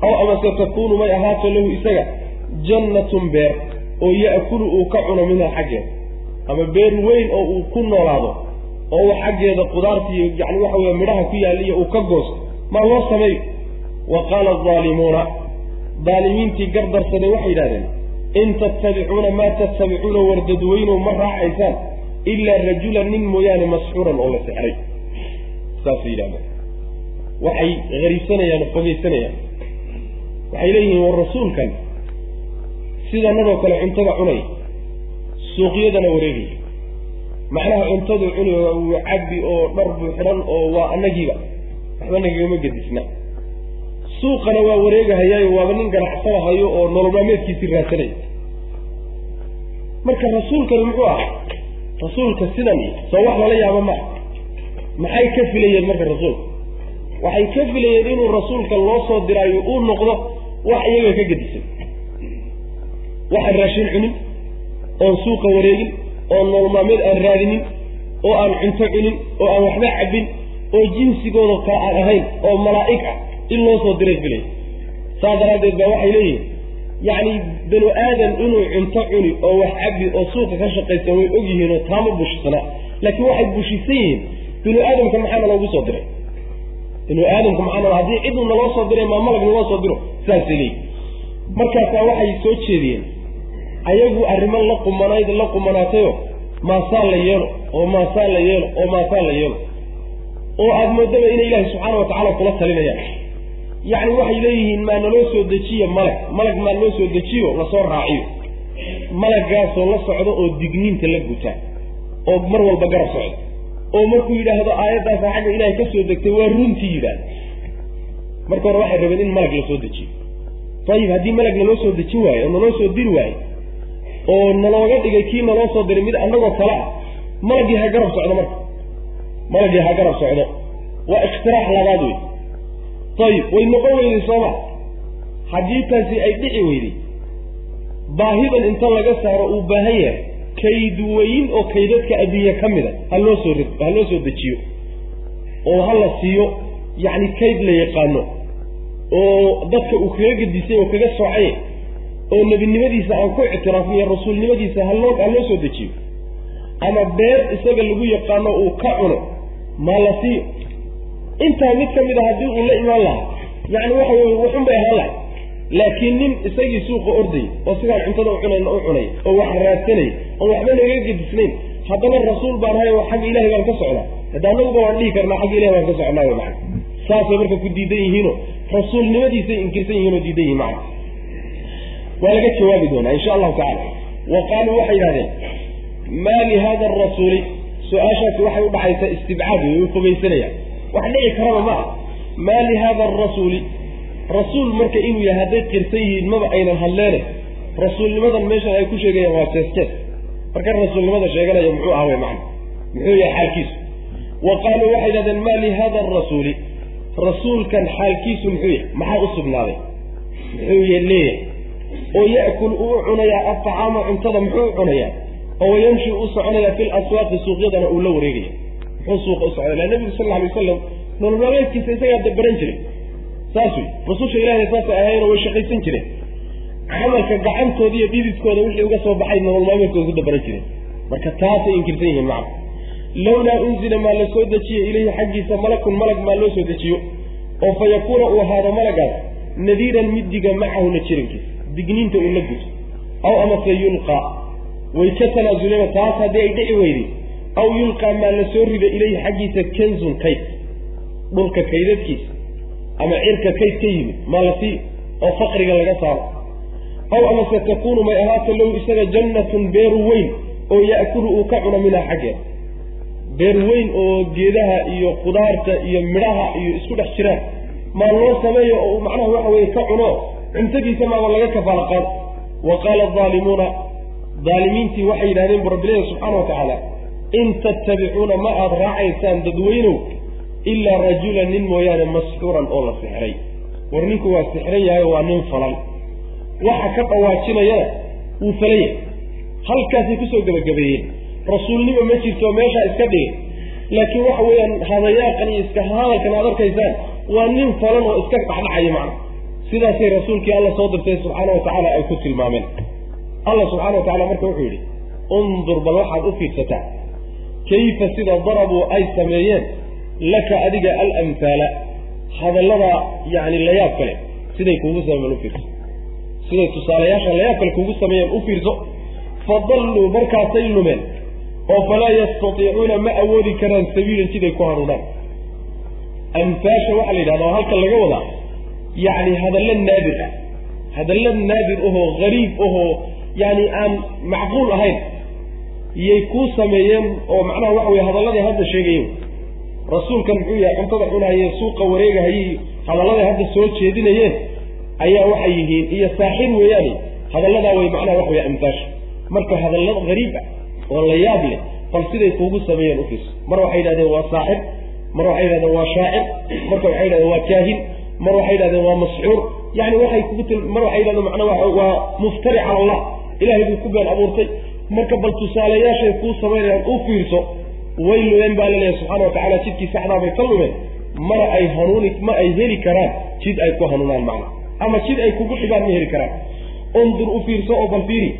B: Aw amase takuunu may ahaato lahu isaga jannatun beer oo ya'kulu uu ka cuno minha xaggeeda ama beer weyn oo uu ku noolaado oo uu xaggeeda qudaarta iyo yani waxa weye midhaha ku yaaliyo uu ka goosto maa loo sameeyo? Wa qaala aalimuuna daalimiintii gardarsaday waxay yidhahdeen in tattabicuuna maa tattabicuuna wardadweynow ma raacaysaan ilaa rajulan nin mooyaane masxuuran oo la sexray saasay yidhahdeen waxay hariibsanayaan oo fogeysanayaan waxay leeyihiin war rasuulkan sidanadoo kale cuntada cunay suuqyadana wareegay macnaha cuntadu cuni wuu cabbi oo dhar buu xidhan oo waa annagiiba. Waxba nagagama gedisna. Suuqana waa wareegahayaayo waaba nin ganacsanahayo oo nololmaameedkiisii raadsanaya marka rasuulkani muxuu ahaa? Rasuulka sidan soo wax lala yaabo maa maxay ka filayeen marka rasuulka waxay ka filayeen inuu rasuulka loo soo diraayo uu noqdo wax iyaga ka gedisan. Waxaan raashin cunin oon suuqa wareegin oon nololmaameed aan raadinin oo aan cunto cunin oo aan waxba cabbin oo jinsigooda kale aan ahayn oo malaa'ig ah in loo soo diray filay saas daraaddeed baa waxay leeyihiin yacni banu aadan inuu cunto cuni oo wax cabbi oo suuqa ka shaqaysan way og yihiin oo taama bushisana. Laakiin waxay bushisan yihiin binu aadamka maxaana loogu soo diray? Binu aadamka maxaana haddii ciduu naloo soo diray maa malag naloo soo diro? Saasay leeyihiin markaasaa waxay soo jeediyeen ayagu arrimo la qumanayd la qumanaatayo maasaan la yeelo oo maasaan la yeelo oo maasaan la yeelo. Oo aada moodaba inay ilaahay subxaana wa tacala kula talinayaan. Yacni waxay leeyihiin maa naloo soo dejiyo malag malag maa noo soo dejiyo la soo raaciyo. Malagaasoo la socdo oo digniinta la guta. Oo mar walba garab socdo. Oo markuu yidhaahdo aayaddaasa xagga ilaahay ka soo degtay waa runtii yidhaahda marka hore waxay rabeen in malag la soo dejiyo. Ayib haddii malag naloo soo dejin waayo oo naloo soo diri waayo oo nalooga dhigay kii naloo soo diray mid annagoo kale ah malagii ha garab socdo marka. Malagii ha garab socdo. Waa iktiraax labaad wey ayib way noqon weyday sooma. Haddii taasi ay dhici weyday baahidan inta laga saaro uu baahan yahay kayd weyn oo kaydadka adduunya ka mid a ha loo soo ha loo soo dejiyo. Oo ha la siiyo yacni kayd la yaqaano oo dadka uu kaga gedisay oo kaga soocay oo nebinimadiisa aan ku ictiraafniyo rasuulnimadiisa haloo ha loo soo dejiyo. Ama beer isaga lagu yaqaano uu ka cuno maa la siiyo intaa mid ka mid a haddii uu la imaan lahaa yacni waxa weye waxun bay ahaan lahay laakiin nin isagii suuqa ordayay oo sidaan cuntada u cunayna u cunay oo wax raadsanay oo waxba nagaga gedisnayn haddana rasuul baan hay oo xagga ilahay baan ka socnaa hadda anaguba waan dhihi karnaa xagga ilahay baan ka socnaa saasay marka ku diidan yihiinoo rasuulnimadiisay inkirsan yihiin oo diidan yihiin macana waa laga jawaabi doonaa insha allahu tacala wa qaaluu waxay yidhahdeen maa li hada arasuuli su'aashaasi waxay udhaxaysaa istibcaad wey u fogeysanayaan wax dhici karaba ma ah maa li hada arasuuli rasuul marka inuu yahay hadday qirsan yihiin maba aynan hadleene rasuulnimadan meeshan ay ku sheegayaan waa jees marka rasuulnimada sheeganaya muxuu ah wey macana muxuu yahay xaalkiisu. Wa qaaluu waxay yidhahdeen maa li hada arasuuli rasuulkan xaalkiisu muxuu yahay maxaa u sugnaaday? Muxuu leeyahay oo ya'kul uu cunayaa aطacaama cuntada muxuu cunayaa oo wayamshi u soconayaa fi laswaaqi suuqyadana uu la wareegaya. Muxuu suuqa u socda la nebigu sal lla alay wasalam nolol maalmeedkiisa isagaa dabaran jiray. Saas wey rasusha ilaahay saasay ahaynoo way shaqaysan jireen. Camalka gacantooda iyo dhididkooda wixii uga soo baxay nolol maalmeedkooda ku dabaran jireen. Marka taasay inkirsan yihiin macna lawlaa unzila maa la soo dejiyo ilayhi xaggiisa malakun malag maa loo soo dejiyo oo fa yakuuna uu ahaado malagaas nadiiran mid diga macahuna jirankiisa digniinta uu la guto aw amase yulqaa way ka tanaasuleenoo taas haddii ay dhici weyday aw yulqaa maa la soo rida ilayhi xaggiisa kanzun kayd. Dhulka kaydadkiisa ama cirka kayd ka yimid maa la sii oo faqriga laga saaro. Aw amase takuunu may ahaato low isaga jannatun beeru weyn oo ya'kulu uu ka cuno minhaa xaggeeda. Beer weyn oo geedaha iyo qudaarta iyo midhaha iyo isku dhex jiraan. Maa loo sameeyo oo macnaha waxa weye ka cuno cuntadiisa maaba laga kafaala qaado wa qaala aalimuuna aalimiintii waxay yidhahdeen bu rabbilahi subxaana wa tacaala in tattabicuuna ma aada raacaysaan dadweynow ilaa rajulan nin mooyaane masxuuran oo la sixray. War ninku waa sixran yahay waa nin falan waxa ka dhawaajinayana wuu falan yahay halkaasay ku soo gebagabeeyeen rasuulnimo ma jirto meeshaa iska dhigay. Laakiin waxa weeyaan hadayaaqan iyo iska hadalkan aad arkaysaan waa nin falan oo iska dhacdhacaya macna sidaasay rasuulkii alla soo dirtay subxaana wa tacaala ay ku tilmaameen. Alla subxana wa tacala marka wuxuu yidhi undur bal waxaad u fiirsataa kayfa sida darabuu ay sameeyeen laka adiga alamhaala hadallada yacni layaab kale siday kuugu sameeyeen u fiirso. Siday tusaalayaasha layaab kale kuugu sameeyeen u fiirso. Fadalluu markaasay lumeen oo falaa yastatiicuuna ma awoodi karaan sabiilan siday ku hanuunaan. Amhaasha waxaa la yidhahda oo halkan laga wadaa yacni hadallo naadir ah hadallo naadir ahoo gariib ahoo yani aan macquul ahayn yay kuu sameeyeen oo macnaha waxa weye hadalladay hadda sheegayen rasuulkan muxuu yahay cuntada cunahaye suuqa wareegahayey hadalladay hadda soo jeedinayeen ayaa waxay yihiin iyo saaxir weeyaane hadalladaa way macnaha waxa weye amtaasha marka hadallada gariib ah oo la yaab leh bal siday kuugu sameeyeen ufiirso mar waxay yidhahdeen waa saaxir mar waxay yidhahdeen waa shaacir marka waxay yidhahdeen waa kaahin mar waxay yidhahdeen waa mascuur yani waxay kugu mar waxay yidhahdeen macnaa waa muftari cala allah. Ilahay buu ku been abuurtay. Marka bal tusaalayaashay kuu samaynayaan u fiirso way lumeen baa la leeyahay subxana watacala jidkii saxdaa bay ka lumeen. Mana ay hanuuni ma ay heli karaan jid ay ku hanuunaan macna. Ama jid ay kugu dhibaan ma heli karaan. Undur u fiirso oo bal fiiri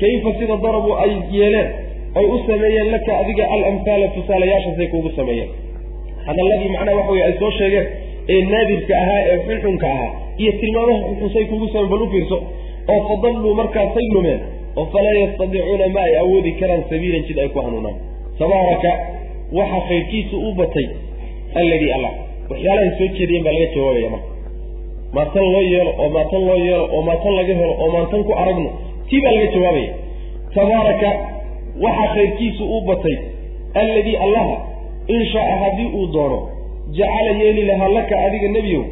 B: kayfa sida darabuu ay yeeleen ay u sameeyeen laka adiga alamhaala tusaalayaashaasay kuugu sameeyeen. Hadalladii macnaha waxa weye ay soo sheegeen ee naadirka ahaa ee xunxunka ahaa iyo tilmaamaha xunxunsay kuugu sameen bal u fiirso oo fadalluu markaasay lumeen oo falaa yastadiicuuna ma ay awoodi karaan sabiilan jid ay ku hanuunaan. Tabaaraka waxa khayrkiisu u batay alladii allah. Waxyaalahay soo jeediyeen baa laga jawaabaya marka. Maatan loo yeelo oo maatan loo yeelo oo maatan laga helo oo maatan ku aragno tii baa laga jawaabaya. Tabaaraka waxa khayrkiisu u batay alladii allaha in shaaa haddii uu doono jacala yeeli lahaa laka adiga nebiyow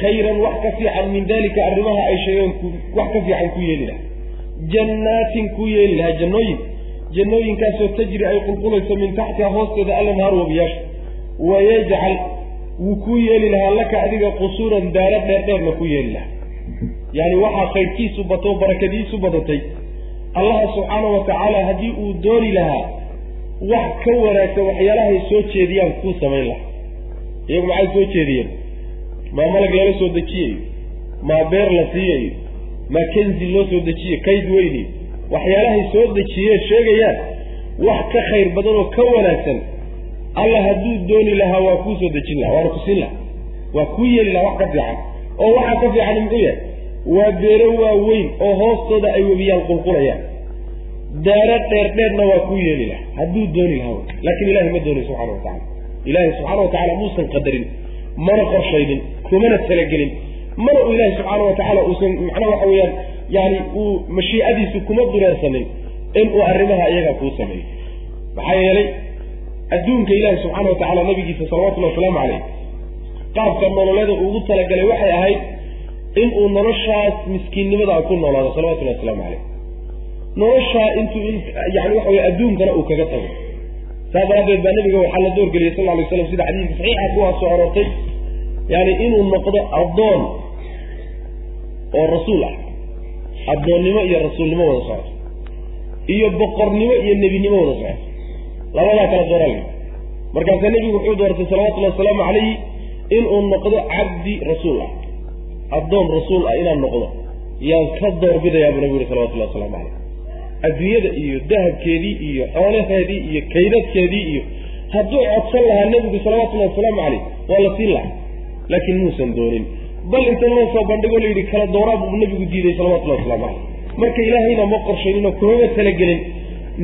B: khayran wax ka fiican min dalika arrimaha ay sheegeen wax ka fiican ku yeeli lahaa. Jannaatin ku yeeli lahaa jannooyin jannooyinkaasoo tajri ay qulqulayso min taxtiha hoosteeda alanhaar wabiyaasha wayajcal wuu ku yeeli lahaa laka adiga qusuuran daara dheerdheerna ku yeeli lahaa. Yani waxaa khayrkiisu bato barakadiisu badatay allaha subxaana wa tacaala haddii uu dooni lahaa wax ka wanaagsan waxyaalahay soo jeediyaan kuu samayn lahaa iyagu maxay soo jeediyeen maa malag lala soo dejiyayo maa beer la siiyayo maa kenzi loo soo dejiyo kayd weyni? Waxyaalahay soo dejiyeen sheegayaan? Wax ka khayr badan oo ka wanaagsan alla hadduu dooni lahaa waa kuu soo dejin laha waana kusin laha waa kuu yeeli laha wax ka fiican. Oo waxaa ka fiican muxuu yahay waa beero waaweyn oo hoostooda ay webiyaan qulqulayaan. Daaro dheer dheerna waa kuu yeeli laha hadduu dooni lahaa. Laakiin ilahay ma dooni subxana wa tacala ilaahay subxaana wa tacala muusan qadarin mana qorshaynin kumana talagelin mana uu ilaahay subxaana wa tacaala uusan macnaha waxa weeyaan yani uu mashiicadiisu kuma dureersanin inuu arrimaha iyaga kuu sameeyo. Maxaa yeelay adduunka ilaahi subxaana wa tacala nabigiisa salawatullahi wasalaamu caleyh qaabka nololeeda ugu talagalay waxay ahayd inuu noloshaas miskiinnimada ku noolaado salawatullahi wasalaamu caleyh noloshaa intuu yani waxa wey adduunkana uu kaga tago saas daraaddeed baa nabiga waxaa la doorgeliyay sal lay slam sida xadiiska saxiixa kuwaa soo aroortay. Yani inuu noqdo addoon oo rasuul ah. Addoonnimo iyo rasuulnimo wada socoto iyo boqornimo iyo nebinimo wada socoto labadaa kala dooral markaasaa nebigu wuxuu doortay salawatullahi wasalaamu calayhi inuu noqdo cabdi rasuul ah. Addoon rasuul ah inaan noqdo. Yaan ka doorbidayaa buu nabigu yuri salawatullahi waslamu caleyh adduunyada iyo dahabkeedii iyo xoolaheedii iyo kaydadkeedii iyo hadduu codsan lahaa nebigu salawatullahi wasalaamu caleyh waa la siin lahaa laakiin muusan doonin. Bal inta loo soo bandhigo layidhi kala dooraa buu nebigu diiday salawatullahi waslamu caleyh marka ilaahayna ma qorshayninoo kumama talagelin.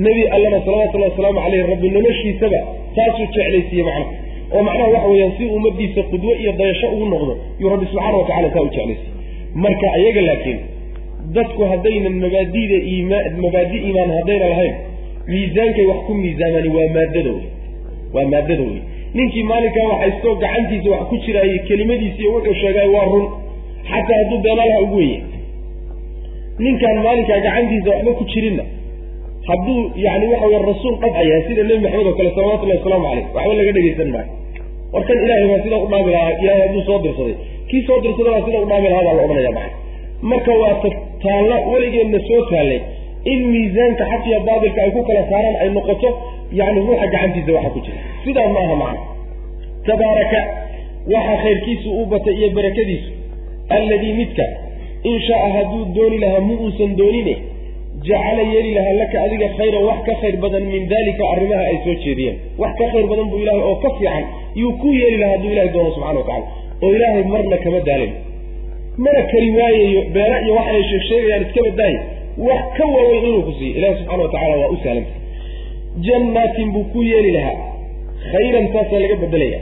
B: Nebi allana salawatullahi wasalaamu caleyh rabbi noloshiisaba taasuu jeclaysiiye macnaha. Oo macnaha waxa weeyaan si ummadiisa qudwo iyo dayasho ugu noqdo yuu rabbi subxaana wa tacala saa u jeclaysiiye marka iyaga laakiin dadku haddaynan mabaadida iimaan mabaadi iimaan haddayna lahayn miisaankay wax ku miisaamani waa maadada wey waa maadada wey ninkii maalinkaa waxaystoo gacantiisa wax ku jiraayey kelimadiisiiyo wuxuu sheegay waa run. Xataa hadduu beenaalaha ugu weye ninkaan maalinkaa gacantiisa waxba ku jirinna. Hadduu yani waxa wey rasuul qadcayahay sida nebi maxamed oo kale salawatullahi wasalaamu caleyh waxba laga dhegaysan maayo. Warkan ilahay baa sida u dhaami lahaa ilahay hadduu soo dirsaday. Kii soo dirsaday baa sida u dhaami lahaa baa la odhanaya maa marka waa ta taalla weligeedna soo taallay. In miisaanka xaq iyo baatilka ay ku kala saaraan ay noqoto yani ruuxa gacantiisa waxa ku jira. Sidaa maaha macna tabaaraka waxa khayrkiisu u batay iyo barakadiisu. Alladii midka in shaaa hadduu dooni lahaa mu uusan doonine jacala yeeli lahaa laka adiga khayran wax ka khayr badan min dalika arrimaha ay soo jeediyeen. Wax ka khayr badan buu ilahay oo ka fiican yuu ku yeeli lahaa hadduu ilahay doono subxana wa tacala oo ilaahay marna kama daalay mana kari waayayo beera iyo wax ay sheegsheegayaan iska badaaye wax ka waaweyn inuu ku siiyo ilahi subxana wa tacala waa u sahlanta jannaatin buu ku yeeli lahaa. Khayran taasaa laga bedelaya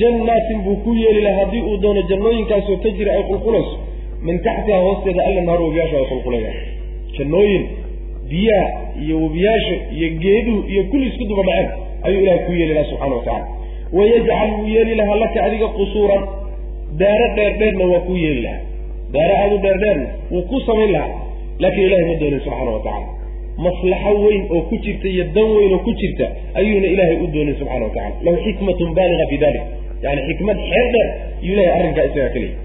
B: jannaatin buu ku yeeli lahaa haddii uu doono jannooyinkaasoo tajri ay qulqulayso. Min taxtiha hoosteeda alla nahaar webiyaasha ay qulqulayaan. Jannooyin biyaha iyo webiyaasha iyo geeduhu iyo kulli isku duba dhaceen ayuu ilahay ku yeeli lahaa subxana wa tacala wayajcal wuu yeeli lahaa laka adiga qusuuran daaro dheer dheerna waa ku yeeli lahaa. Daaro aadu dheer dheerna wuu ku samayn lahaa. Laakiin ilahay ma doonin subxaana wa tacala maslaxo weyn oo ku jirta iyo dan weyn oo ku jirta ayuuna ilaahay u doonin subxana wa tacala lahu xikmatun baaliga fi dalik yani xikmad xeel dheer iyuu ilahay arrinkaa isagaa ka leeyay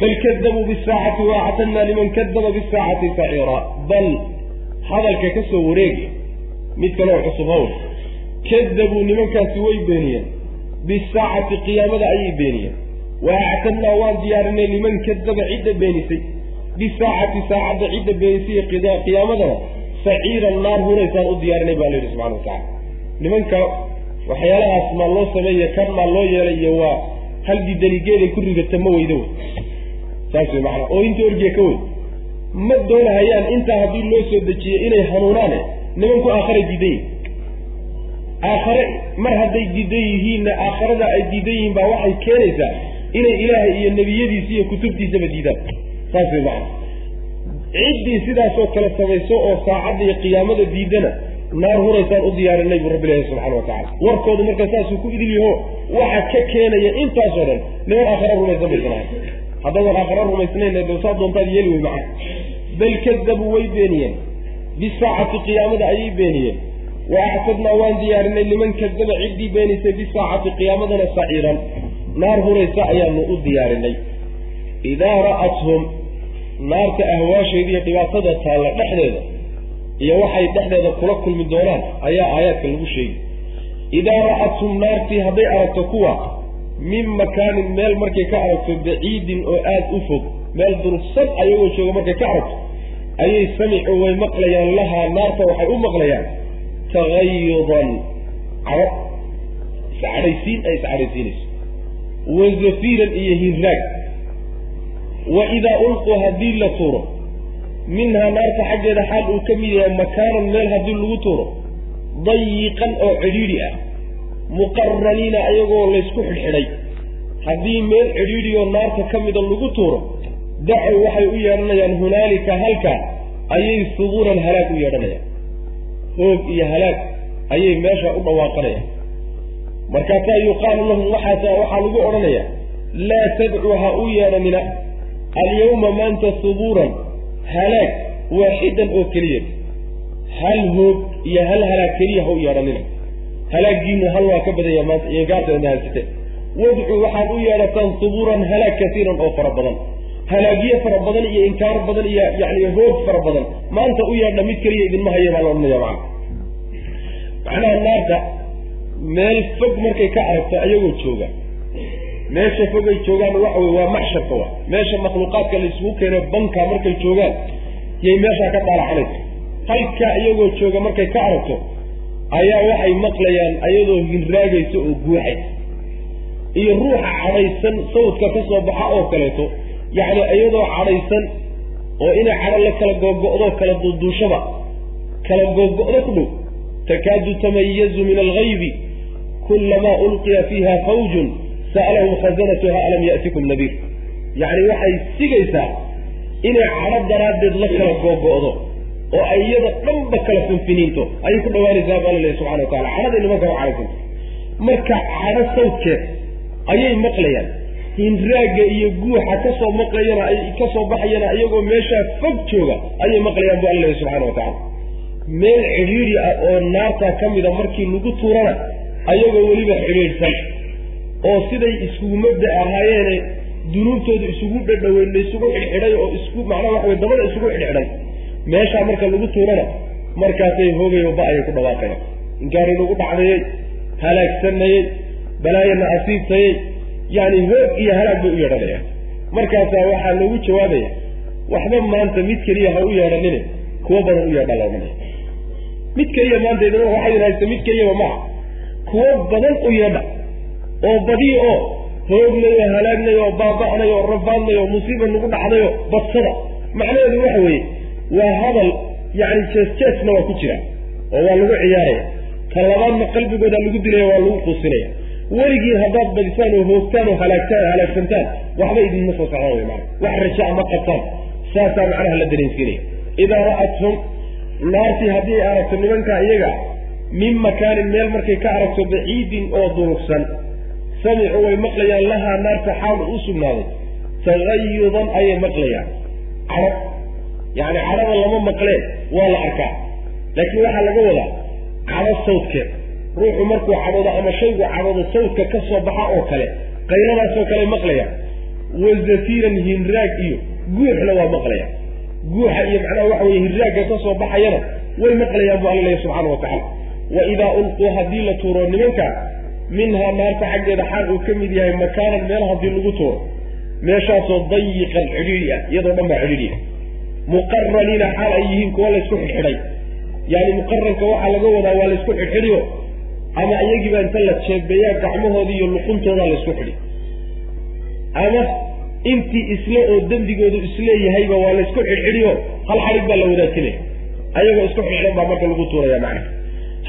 B: bal kadabuu bisaacati waactadna liman kadaba bisaacati saciira. Bal hadalka ka soo wareegi mid kaloo cusub hawl kadabuu nimankaasi way beeniyeen. Bisaacati qiyaamada ayay beeniyeen waactadnaa waan diyaarinay liman kadaba cidda beenisay. Bisaacati saacadda cidda beenisay qiyaamadana saciiran naar hunaysaan u diyaarinay baa layidhi subxana wa tacala nimanka waxyaalahaas maa loo sameeye kan maa loo yeelay iyo waa hal didanigeeday ku rigata ma weydo wey. Saas wey macanaa oo inta orgiya ka wey. Ma doonahayaan intaa haddii loo soo dejiye inay hanuunaane nimanku aakharay diidan yihiin aakhare mar hadday diidan yihiinna aakharada ay diidan yihiin baa waxay keenaysaa inay ilaahay iyo nebiyadiisa iyo kutubtiisaba diidaan. Saas wey macana ciddii sidaasoo kale samayso oo saacadda iyo qiyaamada diidana naar huraysaan u diyaarinay buu rabbi ilahi subxana wa tacala warkoodu marka saasuu ku idil yaho waxa ka keenaya intaasoo dhan niman aakhare rumaysan baysan ahay haddaadan aakhara rumaysnayn de saa doontaad yeeli wey macana bal kadabuu way beeniyeen. Bisaacati qiyaamada ayay beeniyeen. Wa axsadnaa waan diyaarinay liman kadaba ciddii beenaysay bisaacati qiyaamadana saciiran naar huraysa ayaanu u diyaarinay. Idaa ra'athum naarta ahwaasheeda iyo dhibaatada taalla dhexdeeda iyo waxay dhexdeeda kula kulmi doonaan ayaa aayaadka lagu sheegi idaa ra'athum naartii hadday aragto kuwa min makaanin meel markay ka aragto baciidin oo aada u fog meel durugsan ayagoo jooga markay ka aragto ayay samicu way maqlayaan lahaa naarta waxay u maqlayaan tagayudan caro iscadhaysiin ay iscadhaysiinayso wa zafiiran iyo hiraag wa idaa ulquu haddii la tuuro minhaa naarta xaggeeda xaal uu ka mid yahay makaanan meel haddii lagu tuuro dayiqan oo cidhiidhi ah muqaraniina ayagoo laysku xidhxidhay. Haddii meel cidhiidhiyoo naarta ka mida lagu tuuro dacow waxay u yeedhanayaan hunaalika halkaa ayay subuuran halaag u yeedhanayaan hoog iyo halaag ayay meesha u dhawaaqanayaan markaasaa yuqaalu lahum waxaa lagu odhanayaa laa tadcuu ha u yeedhanina alyawma maanta subuuran halaag waaxidan oo keliya hal hoog iyo hal halaag keliya ha u yeedhanina halaagiinu hal waa ka badanya maanta iyo gaarteedna haysite. Wadcuu waxaad u yeedhataan subuuran halaag kasiiran oo fara badan halaagyo fara badan iyo inkaar badan iyo yani hoog fara badan maanta u yeedha mid keliya idinma haya baa la odhanaya macana macnaha naarta meel fog markay ka aragto ayagoo jooga. Meesha fogay joogaan waxa wey waa maxsharka wa. Meesha makhluuqaadka la keeno banka markay joogaan yay meeshaa ka daalacanaysa halkaa iyagoo jooga markay ka aragto ayaa waxay maqlayaan ayadoo hinraagaysa oo guuxaysa iyo ruuxa cadhaysan sawdka ka soo baxa oo kaleeto yacni iyadoo cadhaysan oo inay cadho la kala googo'do kala duuduushaba kala googo'do ku dhow. Takaadu tamayazu min algaybi kulamaa ulqiya fiiha fawjun sa'alahum khazanatuha alam ya'tikum nadiir yacni waxay sigaysaa inay cadho daraaddeed la kala googo'do oo ay iyada dhanba kala finfiniinto ayay ku dhawaanaysaa baa laleeyahy subxana wa tacala cadhaday nimanka waa cadhaysanta marka cadho sawdkeed ayay maqlayaan hinraagga iyo guuxa ka soo maqlayana ay ka soo baxayana iyagoo meeshaa fog jooga ayay maqlayaan bu alla leeyahy subxana wa tacala meel cidhiidhi ah oo naartaa ka mida markii lagu tuurana ayagoo weliba xidhiidhsan oo siday iskugu mabda ahaayeene dunuubtooda isugu dhadhaweyn la isugu xidhxidhay oo isku macnaha waxa wey dabada isugu xidhxidhay. Meeshaa marka lagu tuurana markaasay hoogay ba ayay ku dhawaaqayaan. Inkaari lagu dhacdayey halaagsanayey balaayana asiibtayey yani hoog iyo halaag bay u yeedhanayaan. Markaasaa waxaa loogu jawaabaya waxba maanta mid keliya ha u yeedhanine kuwo badan u yeedha laohanaya mid keliya maanta idin waxaydin haysta mid keliyaba maaha kuwo badan u yeedha. Oo badiyo oo hoognayo halaagnayo baaba'nayo rafaadnayo musiiba nagu dhacdayo badsada. Macnaheedu waxa weeye waa hadal yani jees-jeesna waa ku jira oo waa lagu ciyaaraya. Ka labaadna qalbigooda lagu dilaya waa lagu quusinaya. Weligii haddaad badisaan oo hoogtaan oo halaagtaan halaagsantaan waxba idinma soo socdaan wy maana wax rajaa ma qabtaan. Saasaa macnaha la dareensiinaya idaa ra'athum naartii haddii aragto nimankaa iyaga min makaanin meel markay ka aragto baciidin oo durugsan. Samicuu way maqlayaan lahaa naarta xaal u sugnaaday. Tagayudan ayay maqlayaan. Cadho yacni cadhada lama maqleen. Waa la arkaa. Laakiin waxaa laga wadaa cadho sawdkeed ruuxu markuu cadhoodo ama shaygu cadhoodo sawdka ka soo baxa oo kale qayladaasoo kale maqlayaan. Wa zafiiran hinraag iyo guuxna waa maqlayaan. Guuxa iyo macnaha waxa weye hirraagga ka soo baxayana way maqlayaan bu alla leeya subxaana wa tacala wa idaa ulquu haddii la tuuro nimanka minhaa naarta xaggeeda xaal uu ka mid yahay makaanan meel haddii lagu tuuro meeshaasoo dayiqan cidhiidhi ah iyadoo dhan baa cidhiidhi ah. Muqaraniina xaal ay yihiin kuwa laysku xidxidhay yaani muqaranka waxaa laga wadaa waa laysku xidxidhiyo ama iyagiiba inta la jeebeeyaa gacmahoodii iyo luquntoodaa laysku xidhi. Ama intii isle oo dembigoodu isleeyahayba waa laysku xidxidhiyo hal xadhig baa la wadaajinaya ayagoo isku xidxidhan baa marka lagu tuuraya macnaha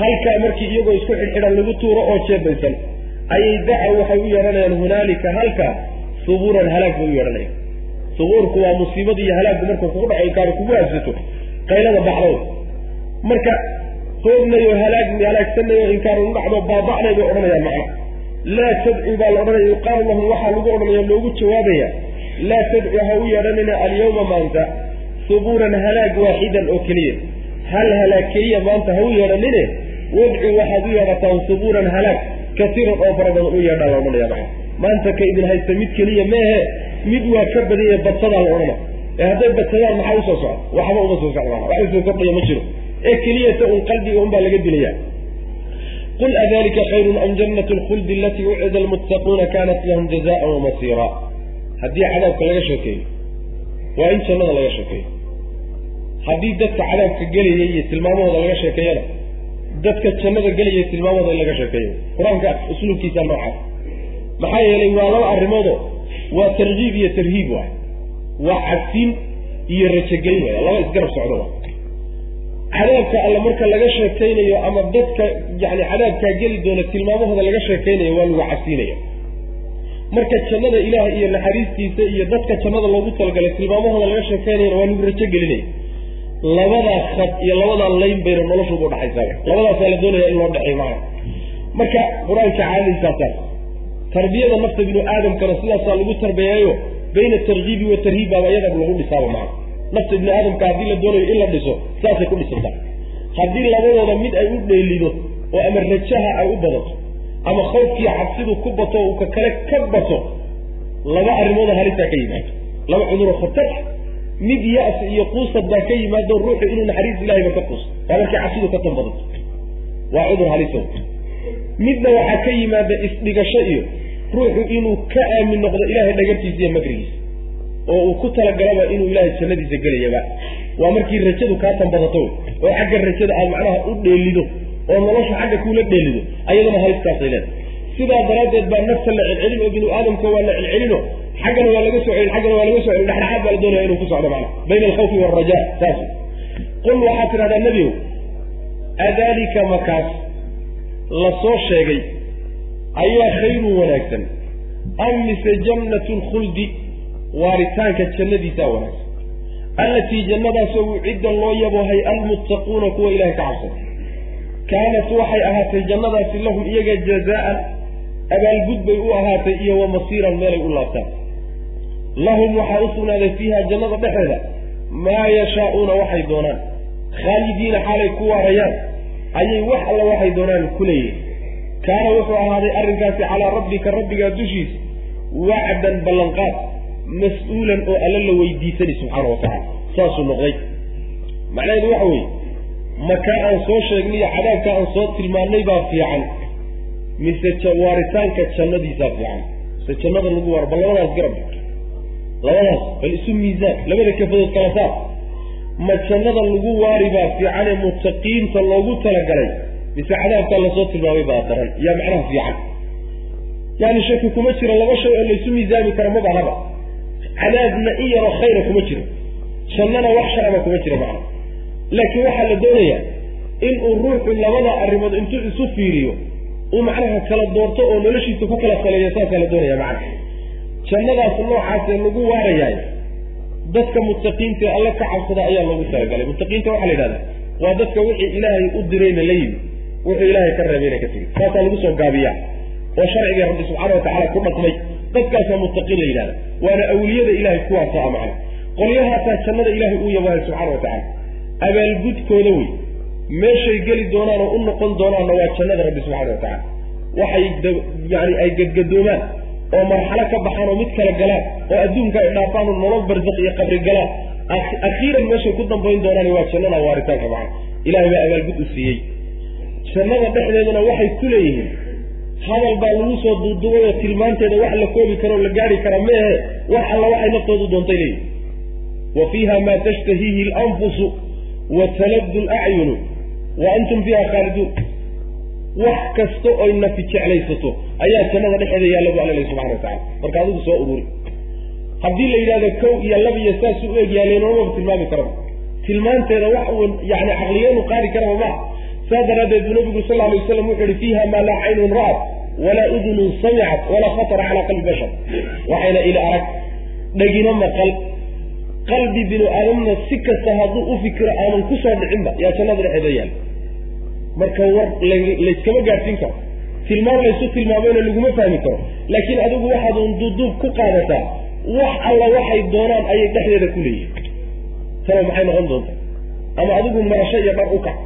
B: halkaa markii iyagoo isku xidxidhan lagu tuuro oo jeebaysan ayay daca waxay u yeedhanayaan hunaalika halkaa subuuran halaag bay u yeedhanayaan subuurku waa musiibada iyo halaaggu marka kugu dhaco inkaari kugu haabsato qaylada baxdooda marka hoognayo halaag halaagsanayo inkaar ugu dhacdo baaba'nay bay odhanayaan macna laa tadcuu baa la odhanaya yuqaalu lahum waxaa lagu odhanaya loogu jawaabaya laa tadcu ha u yeedhanina alyawma maanta subuuran halaag waaxidan oo keliya. Hal halaag keliya maanta ha u yeedhanine wadcu waxaad u yeedhataan subuuran halaag kasiiran oo fara badan u yeedhaan la odhanaya maanta ka idin haysta mid keliya meehe mid waa ka badanya badsadaa la odhana ee hadday badsadaan maxaa u soo socda? Waxba uma soo socda wax u soo kordhaya ma jiro. Ee keliyata un qalbiga unbaa laga dilaya qul adalika khayrun am jannat lkhuldi alatii ucida almuttaquuna kanat lahum jazaan wamasiira haddii cadaabka laga sheekeeyo waa in jannada laga sheekeeyo. Haddii dadka cadaabka gelaya iyo tilmaamahooda laga sheekeeyana dadka jannada gelaya tilmaamahooda in laga sheekeeyo. Qur'aanka usluubkiisa noocaas maxaa yeelay waa laba arrimoodoo waa tarkiib iyo tarhiib waay. Waa cabsiin iyo rajogelin waay. Laba isgarab socdo wa cadaabka alle marka laga sheekaynayo ama dadka yani cadaabkaa geli doona tilmaamahooda laga sheekaynayo waa lagu cabsiinaya marka jannada ilaah iyo naxariistiisa iyo dadka jannada loogu talagalay tilmaamahooda laga sheekaynayana waa lagu rajo gelinaya labadaa khad iyo labadaa layn bayna noloshuba udhaxaysaa labadaasaa la doonaya in loo dhexeey maana marka qur'aanka caadadiisaasaa tarbiyada nafta binu aadamkana sidaasaa lagu tarbeeyayo bayna tarkiibi wa tarhiib baaba iyadaba lagu dhisaaba maana nafta ibni aadamka haddii la doonayo in la dhiso saasay ku dhisantaa. Haddii labadooda mid ay u dheelido oo ama rajaha ay u badato ama khawfkiiyo cabsidu ku bato uu ka kale ka bato laba arrimooda halisaa ka yimaado. Laba cuduro khatar mid ya-s iyo quusad baa ka yimaado ruuxu inuu naxariis ilahayba ka quusto waa markay cabsidu ka tan badato waa cudur halisa midna waxaa ka yimaada isdhigasho iyo ruuxu inuu ka aamin noqdo ilahay dhagartiisa iyo makrigiisa oo uu ku talagalaba inuu ilaahay jannadiisa gelayaba waa markii rajadu kaa tan badato oo xagga rajada aad macnaha u dheelido oo nolosha xagga kuula dheelido ayadana halistaasay leedahay sidaa daraaddeed baa nafta la celcelin oo binu aadamka waa la celcelino. Xaggana waa laga soo celin xaggana waa laga soo celin. Dhexdhexaad baa la doonaya inuu ku socdo macna. Bayna alkhawfi waalraja saas. Qul waxaad tidhahdaa nebigow adalika makaas la sheegay ayaa khayrun wanaagsan. Am mise jannatu lkhuldi waaritaanka jannadiisaa wanaagsan. Allatii jannadaasoo ucidda loo yaboohay almuttaquuna kuwa ilahay ka cabsada kaanat waxay ahaatay jannadaasi lahum iyaga jazaan abaalgud bay u ahaatay iyo wa masiiran meelay u laabtaan. Lahum waxaa u sugnaaday fiiha jannada dhexeeda maa yashaa'uuna waxay doonaan. Khaalidiina xaalay ku waarayaan ayay wax alla waxay doonaan ku leeyihiin kaana wuxuu ahaaday arrinkaasi calaa rabbika rabbigaa dushiisa wacdan ballanqaad mas'uulan oo alla la weydiisani subxaana wa tacala saasuu noqday. Macnaheedu waxa weeye makaa aan soo sheegnay iyo cadaabka aan soo tilmaannay baa fiican mise waaritaanka jannadiisaa fiican. Mise jannada lagu waaro bal labadaas garab labadaas bal isu miisaan. Labada kafadood kala saar. Ma jannada lagu waari baa fiican ee mutaqiinta loogu talagalay. Mise cadaabkaa la soo tilmaamay baa daran. Yaa macnaha fiican. Yani shaki kuma jiro laba shay oo laysu miisaami karo ma bahaba cadaabna in yaroo khayra kuma jiro. Jannana wax sharaba kuma jiro macna. Laakiin waxaa la doonayaa inuu ruuxu labada arrimood intuu isu fiiriyo uu macnaha kala doorto oo noloshiisa ku kala saleeyo saasaa la doonaya macna. Jannadaas noocaasee lagu waarayaay dadka muttaqiinta alla ka cabsada ayaa loogu talagalay. Muttaqiinta waxaa la yidhahdaa waa dadka wixii ilaahay u dirayna la yimi wuxuu ilaahay ka reebayna ka tegi saasaa lagu soo gaabiyaa oo sharciga rabbi subxaana watacaala ku dhaqmay. Dadkaasaa muttaqiin la yidhahda waana awliyada ilahay kuwaasa a macna. Qolyahaasaa jannada ilaahay uu yabahay subxaana wa tacala abaalgudkooda wey meeshay geli doonaan oo u noqon doonaanna waa jannada rabbi subxana wa tacala waxay yani ay gadgadoomaan oo marxalo ka baxaan oo mid kala galaan oo adduunka ay dhaafaan oo nolol barzaq iyo qabri galaan. Akhiiran meeshay ku dambayn doonaan waa jannada waaritaanka macna ilahay baa abaalgud u siiyey. Jannada dhexdeeduna waxay ku leeyihiin. Hadal baa lagu soo duuduubay oo tilmaanteeda wax la koobi karo o la gaari kara meehe wax alla waxay naftoodu doontay leeyihiin wa fiiha maa tashtahiihi alanfusu wa talabdu lacyunu wa antum fiiha khaaliduun wax kasta oy nafi jeclaysato ayaa jannada dhexeeda yaalla bu alla subxana wa tacala marka adigu soo ururi haddii la yidhahdo kow iyo laba iyo saasuu u egyahay lenoomaba tilmaami karaba. Tilmaanteeda wax uu yani caqliyeenu qaadi karaba maa saa daraaddeed buu nabigu sal alay waslam wuxu uhi fiiha maa laa caynun ra'at walaa udunun samicat walaa khatara calaa qalbi bashar. Waxayna ili arag dhegino maqal qalbi binu aadamna si kasta hadduu u fikiro aanan ku soo dhicinba yaa jannada dhexeeda yaalla marka war layskama gaadhsiin karo. Tilmaam laysu tilmaamayna laguma fahmi karo. Laakiin adigu waxaad un duuduub ku qaadataa wax alla waxay doonaan ayay dhexdeeda ku leeyihiin talo maxay noqon doontaa ama adigu marasho iyo dhar u kac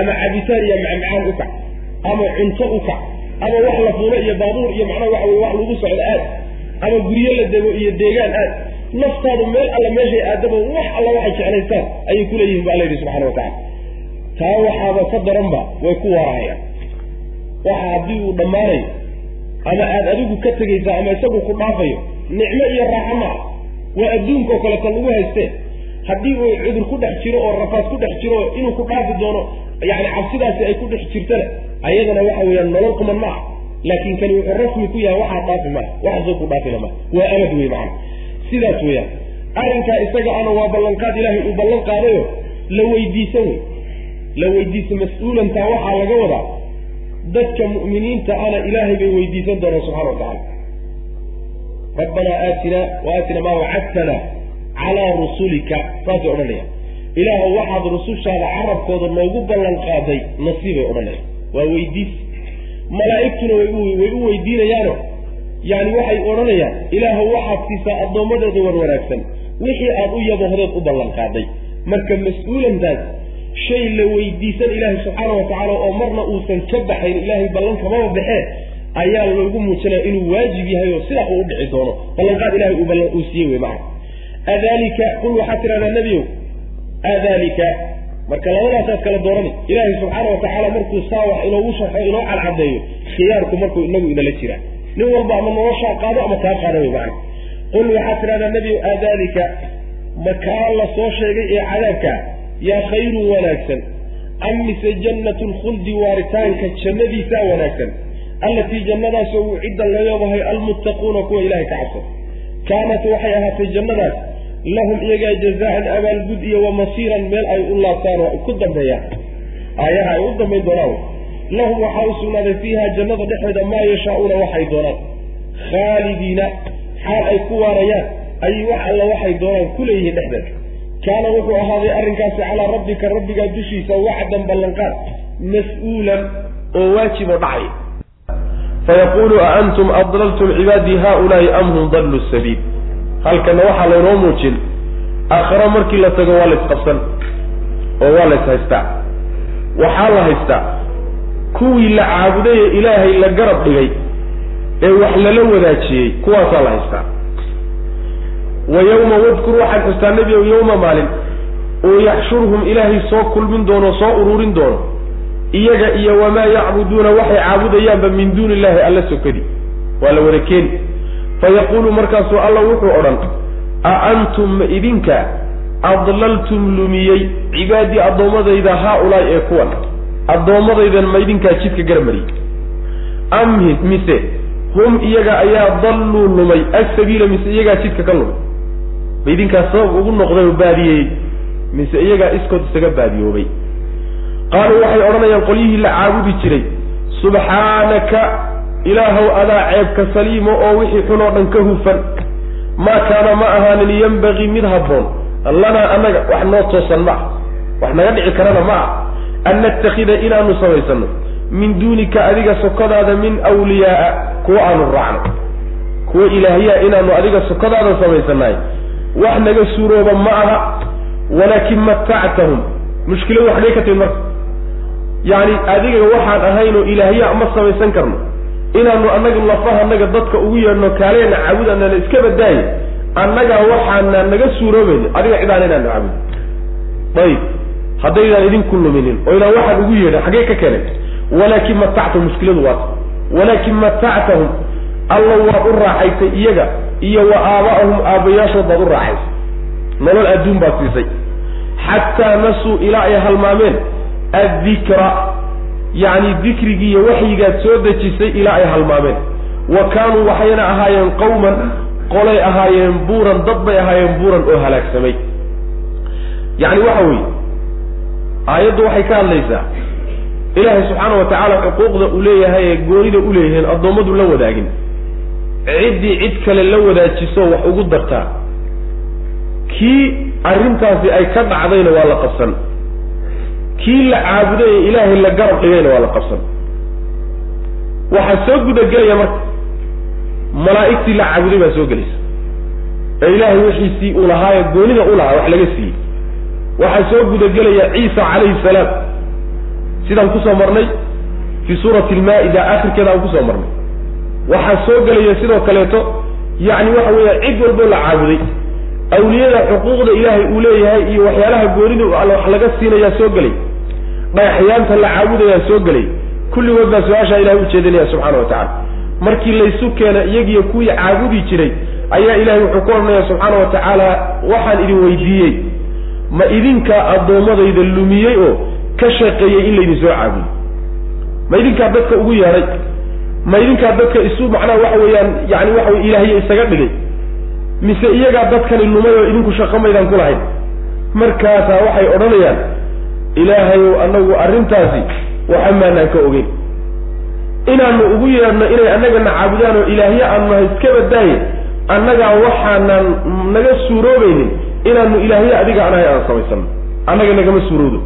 B: ama cabitaan iyo macmacaan u kac ama cunto u kac ama wax la fuulo iyo baabuur iyo macnaha waxa weye wax lagu socdo aad ama guryo la dego iyo deegaan aad naftaadu meel alla meeshay aadaba wax alla waxay jeclaystaan ayay ku leeyihiin ba alla yidhi subxana watacala taa waxaaba ka daranba way ku waarahayaan waxa haddii uu dhammaanayo ama aada adigu ka tegaysaa ama isagu ku dhaafayo nicmo iyo raaxo maa waa adduunka oo kaleeta lagu haystee. Haddii uu cudur ku dhex jiro oo rafaad ku dhex jiro oo inuu ku dhaafi doono yani cabsidaasi ay ku dhex jirtana ayadana waxa weeyaan nolol quman ma ah laakiin kani wuxuu rasmi ku yahay waxaa dhaafi maa waxaasoo ku dhaafina maa waa amad wey macana sidaas weeyaan arrinkaa isaga ana waa ballanqaad ilaahay uu ballan qaadayo la weydiisan wey la weydiisa mas'uulantaa waxaa laga wadaa dadka mu'miniinta ana ilaahay bay weydiisan doonaan subxana wa tacala rabbanaa aatina wa aatina maa wacadtana calaa rusulika saasay odhanaya ilaahu waxaad rusushaada carabkooda noogu ballan qaaday nasiibay odhanaya waa weydiis. Malaa'igtuna way u weydiinayaano yani waxay odhanayaan ilaahu waxaad siisaa addoommadeeda war wanaagsan. Wixii aad u yabohdeed u ballan marka mas'uulantaas shay la weydiisan ilaahay subxaana wa tacaala oo marna uusan ka baxayn ilaahay ballan kamaba baxee ayaa loogu muujinaya inuu waajib yahay oo sidaa uu u dhici doono. Ballanqaad ilahay uu siiyey wey macana adalika qul waxaad tidhahdaa nebiyow adalika marka labadaasaad kala doorani ilaahay subxaana wa tacaala markuu saa wax inoogu sharxo inoo cadcadeeyo khiyaarku markuu inagu inala jiraa nin walba ama noloshaa qaado ama kaa qaada wey macana qul waxaad tidhahdaa nebiyow adalika makaa la soo sheegay ee cadaabkaa yaa khayrun wanaagsan. Am mise jannatu lkhuldi waaritaanka jannadiisaa wanaagsan. Allatii jannadaasoo wucidda layabahay almuttaquuna kuwa ilahay ka cabsan. Kaanat waxay ahaatay jannadaas lahum iyagaa jazaan abaalgud iyo wa masiiran meel ay u laabtaan oo ku dambeeyaan aayaha ay u dambayn doonaan lahum waxaa u sugnaaday fiiha jannada dhexeeda maa yashaauuna waxay doonaan. Khaalidiina xaal ay ku waarayaan ayay wax alla waxay doonaan ku leeyihiin dhexdeeda. Kaana wuxuu ahaaday arrinkaasi calaa rabbika rabbigaa dushiisa wacdan ballanqaad mas'uulan oo waajib oo dhacay. Fayaqulu a antum adlaltum cibaadii haulaai am hum dallu sabiil? Halkana waxaa laynoo muujin aakhare markii la tago waa la isqabsan oo waa la ishaystaa waxaa la haystaa kuwii la caabuday ee ilaahay la garab dhigay ee wax lala wadaajiyey kuwaasaa la haystaa. Wa yawma wadkur waxaad xustaa nebigow yawma maalin oo yaxshurhum ilaahay soo kulmin doono soo ururin doono. Iyaga iyo wamaa yacbuduuna waxay caabudayaanba min duuni illahi alla sokadi waa la wada keeni fayaquulu markaasuu alla wuxuu odhan a antum ma idinka adlaltum lumiyey? Cibaadii addoommadayda haa-ulaa'i ee kuwan addoommadaydan ma idinkaa jidka garamariyey am mise hum iyaga ayaa dalluu lumay asabiila mise iyagaa jidka ka lumay. Ma idinkaa sabab ugu noqday oo baadiyeeyey mise iyagaa iskood isaga baadiyoobay. Qaaluu waxay odhanayaan qolyihii la caabudi jiray subxaanaka ilaahow adaa ceebka saliimo oo wixii xun oo dhan ka hufan maa kaana ma ahaanin yembagii mid habboon. Lanaa annaga wax noo toosan ma ah wax naga dhici karana ma ah an nattakhida inaanu samaysano min duunika adiga sokadaada min wliyaaa kuwa aanu raacno kuwa ilaahyaa inaanu adiga sokadaada samaysanahay wax naga suurooba ma aha walaakin matactahum mushkiladu xaggay ka timid marka yacni adiga waxaan ahaynoo ilaahyaa ma samaysan karno inaanu annaga lafahanaga dadka ugu yeedhno kaaleena caabud anana iska badaaye annagaa waxaana naga suuroobayni adiga cidaan inaanu caabud ayib haddaydaan idinku luminin oo inaan waxaan ugu yeedhan xaggee ka keenay walaakin matactahum mushkiladu waata walaakin matactahum alla waad u raaxaysay iyaga iyo wa aaba'ahum aabbayaashood baad u raaxaysay. Nolol adduun baad siisay. Xataa nasuu ilaa ay halmaameen addikra yacni dikrigii iyo waxyigaad soo dejisay ilaa ay halmaameen. Wa kaanuu waxayna ahaayeen qawman qolay ahaayeen buuran dad bay ahaayeen buuran oo halaagsamay. Yacni waxa weeye aayaddu waxay ka hadlaysaa ilaahay subxaana wa tacaala xuquuqda uu leeyahay ee goonida u leeyihiin addoommadu la wadaagin. Ciddii cid kale la wadaajiso wax ugu dartaa kii arrintaasi ay ka dhacdayna waa la qabsan. Kii la caabuday ee ilaahay la garab dhigayna waa la qabsan. Waxaa soo gudagelaya marka malaa'igtii la caabuday baa soo gelaysa ee ilaahay wixiisii uu lahaaye goonida u lahaa wax laga siiyey waxaa soo gudagelaya ciisa calayhi salaam. Sidaan ku soo marnay fii suurati almaa-ida akhirkeeda aan ku soo marnay. Waxaa soo gelaya sidoo kaleeto yacni waxa weeya cid walboo la caabuday. Awliyada xuquuqda ilaahay uu leeyahay iyo waxyaalaha goonida wax laga siinayaa soo gelay. Dhagaxyaanta la caabudayaa soo gelay. Kulligood baa su'aashaa ilahay ujeedinaya subxaana wa tacala markii laysu keena iyagiiyo kuwii caabudi jiray ayaa ilahay wuxuu ku odhanaya subxaana wa tacaala waxaan idin weydiiyey ma idinkaa addoommadayda lumiyey oo ka shaqeeyey in laydin soo caabudo. Ma idinkaa dadka ugu yeedhay ma idinkaa dadka isu macnaha waxa weeyaan yani waxa wey ilaahyo isaga dhigay. Mise iyagaa dadkani lumay oo idinku shaqo maydaan ku lahayn. Markaasaa waxay odhanayaan ilaahayow annagu arrintaasi waxa maanaan ka ogeyn. Inaanu ugu yeedhno inay annagana caabudaan oo ilaahyo aanu nahay iska badaaye annagaa waxaanan naga suuroobaynin inaanu ilaahyo adiga aan ahay aan samaysano annaga nagama suurowdo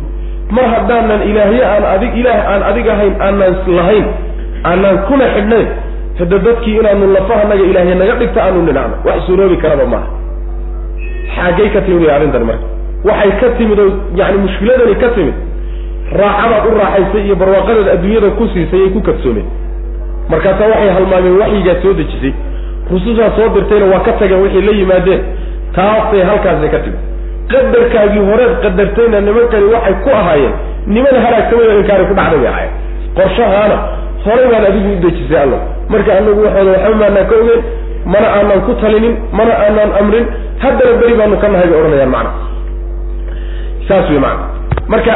B: mar haddaanan ilaahyo aan adig ilaah aan adig ahayn aanan lahayn aanaan kuna xidhnayn hada dadkii inaanu lafahanaga ilaahya naga dhigta aanu dhinacno wax suuroobi karaba maaha. Xaagay ka timid way arrintan marka. Waxay ka timid oo yani mushkiladani ka timid. Raaxadaad u raaxaysay iyo barwaaqadaad adduunyada ku siisay ay ku kadsoomeen. Markaasaa waxay halmaameen waxyigaa soo dejisay. Rusushaa soo dirtayna waa ka tageen waxay la yimaadeen taasay halkaasay ka timid. Qadarkaagii horeed qadartayna nimankani waxay ku ahaayeen niman halaagsamay inkaari ku dhacday bay ahaayeen qorshahaana horay baan adigu u dejisay alla marka anagu waxooda waxba maanaan ka ogeyn mana aanan ku talinin mana aanaan amrin haddana beri baanu ka nahay bay odhanayaan macna. Saas wey macana marka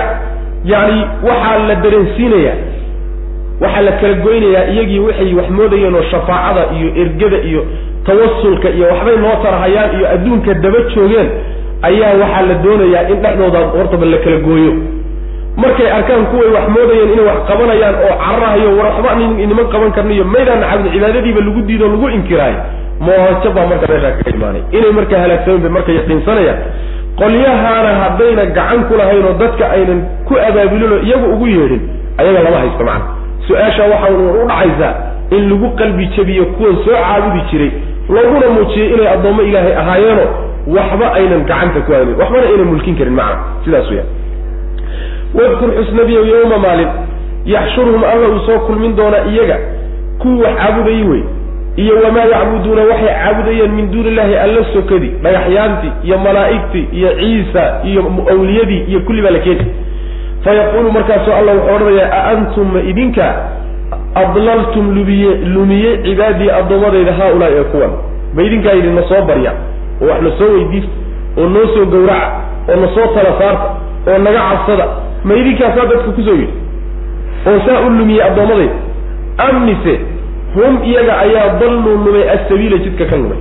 B: yani waxaa la dareensiinayaa waxaa la kala goynayaa iyagii waxay wax moodayeen oo shafaacada iyo ergada iyo tawasulka iyo waxbay noo tarahayaan iyo adduunka daba joogeen ayaa waxaa la doonayaa in dhexdooda hortaba la kala gooyo. Markay arkaan kuway wax moodayeen inay wax qabanayaan oo cararahayo war waxba niman qaban karniyo maydaana cabdi cibaadadiiba lagu diido lagu inkiraayo moohajo baa marka meeshaa kaga imaanay. Inay marka halaagsamen bay marka yaqiinsanayaan qolyahaana haddayna gacan ku lahayn oo dadka aynan ku abaabulin oo iyagu ugu yeedhin ayaga lama haysto macana su'aasha waxa u dhacaysaa in lagu qalbi jabiyo kuwan soo caabudi jiray looguna muujiyey inay addoommo ilaahay ahaayeeno waxba aynan gacanta ku haynin waxbana aynan mulkin karin macana sidaas weya wadkur xusnabiyow yowma maalin yaxshuruhum alla uu soo kulmin doonaa iyaga kuwii wax caabudayey wey iyo wamaa yacbuduuna waxay caabudayeen min duuni illahi alla sokadi dhagaxyaantii iyo malaa'igtii iyo ciisa iyo awliyadii iyo kulli baa la keeni. Fayaquulu markaasuu alla wuxuu odhanayaa a antum ma idinka adlaltum lubiye lumiyey cibaadii addoommadayda haa-ulaa ee kuwan. Ma idinkaa yidhi na soo barya oo wax na soo weydiista oo noo soo gowraca oo na soo tala saarta oo naga cabsada. Ma idinkaasaa dadka ku soo yidhi oo saa u lumiyey addoommadayda am mise hum iyaga ayaa dalluu lumay assabiila jidka ka lumay.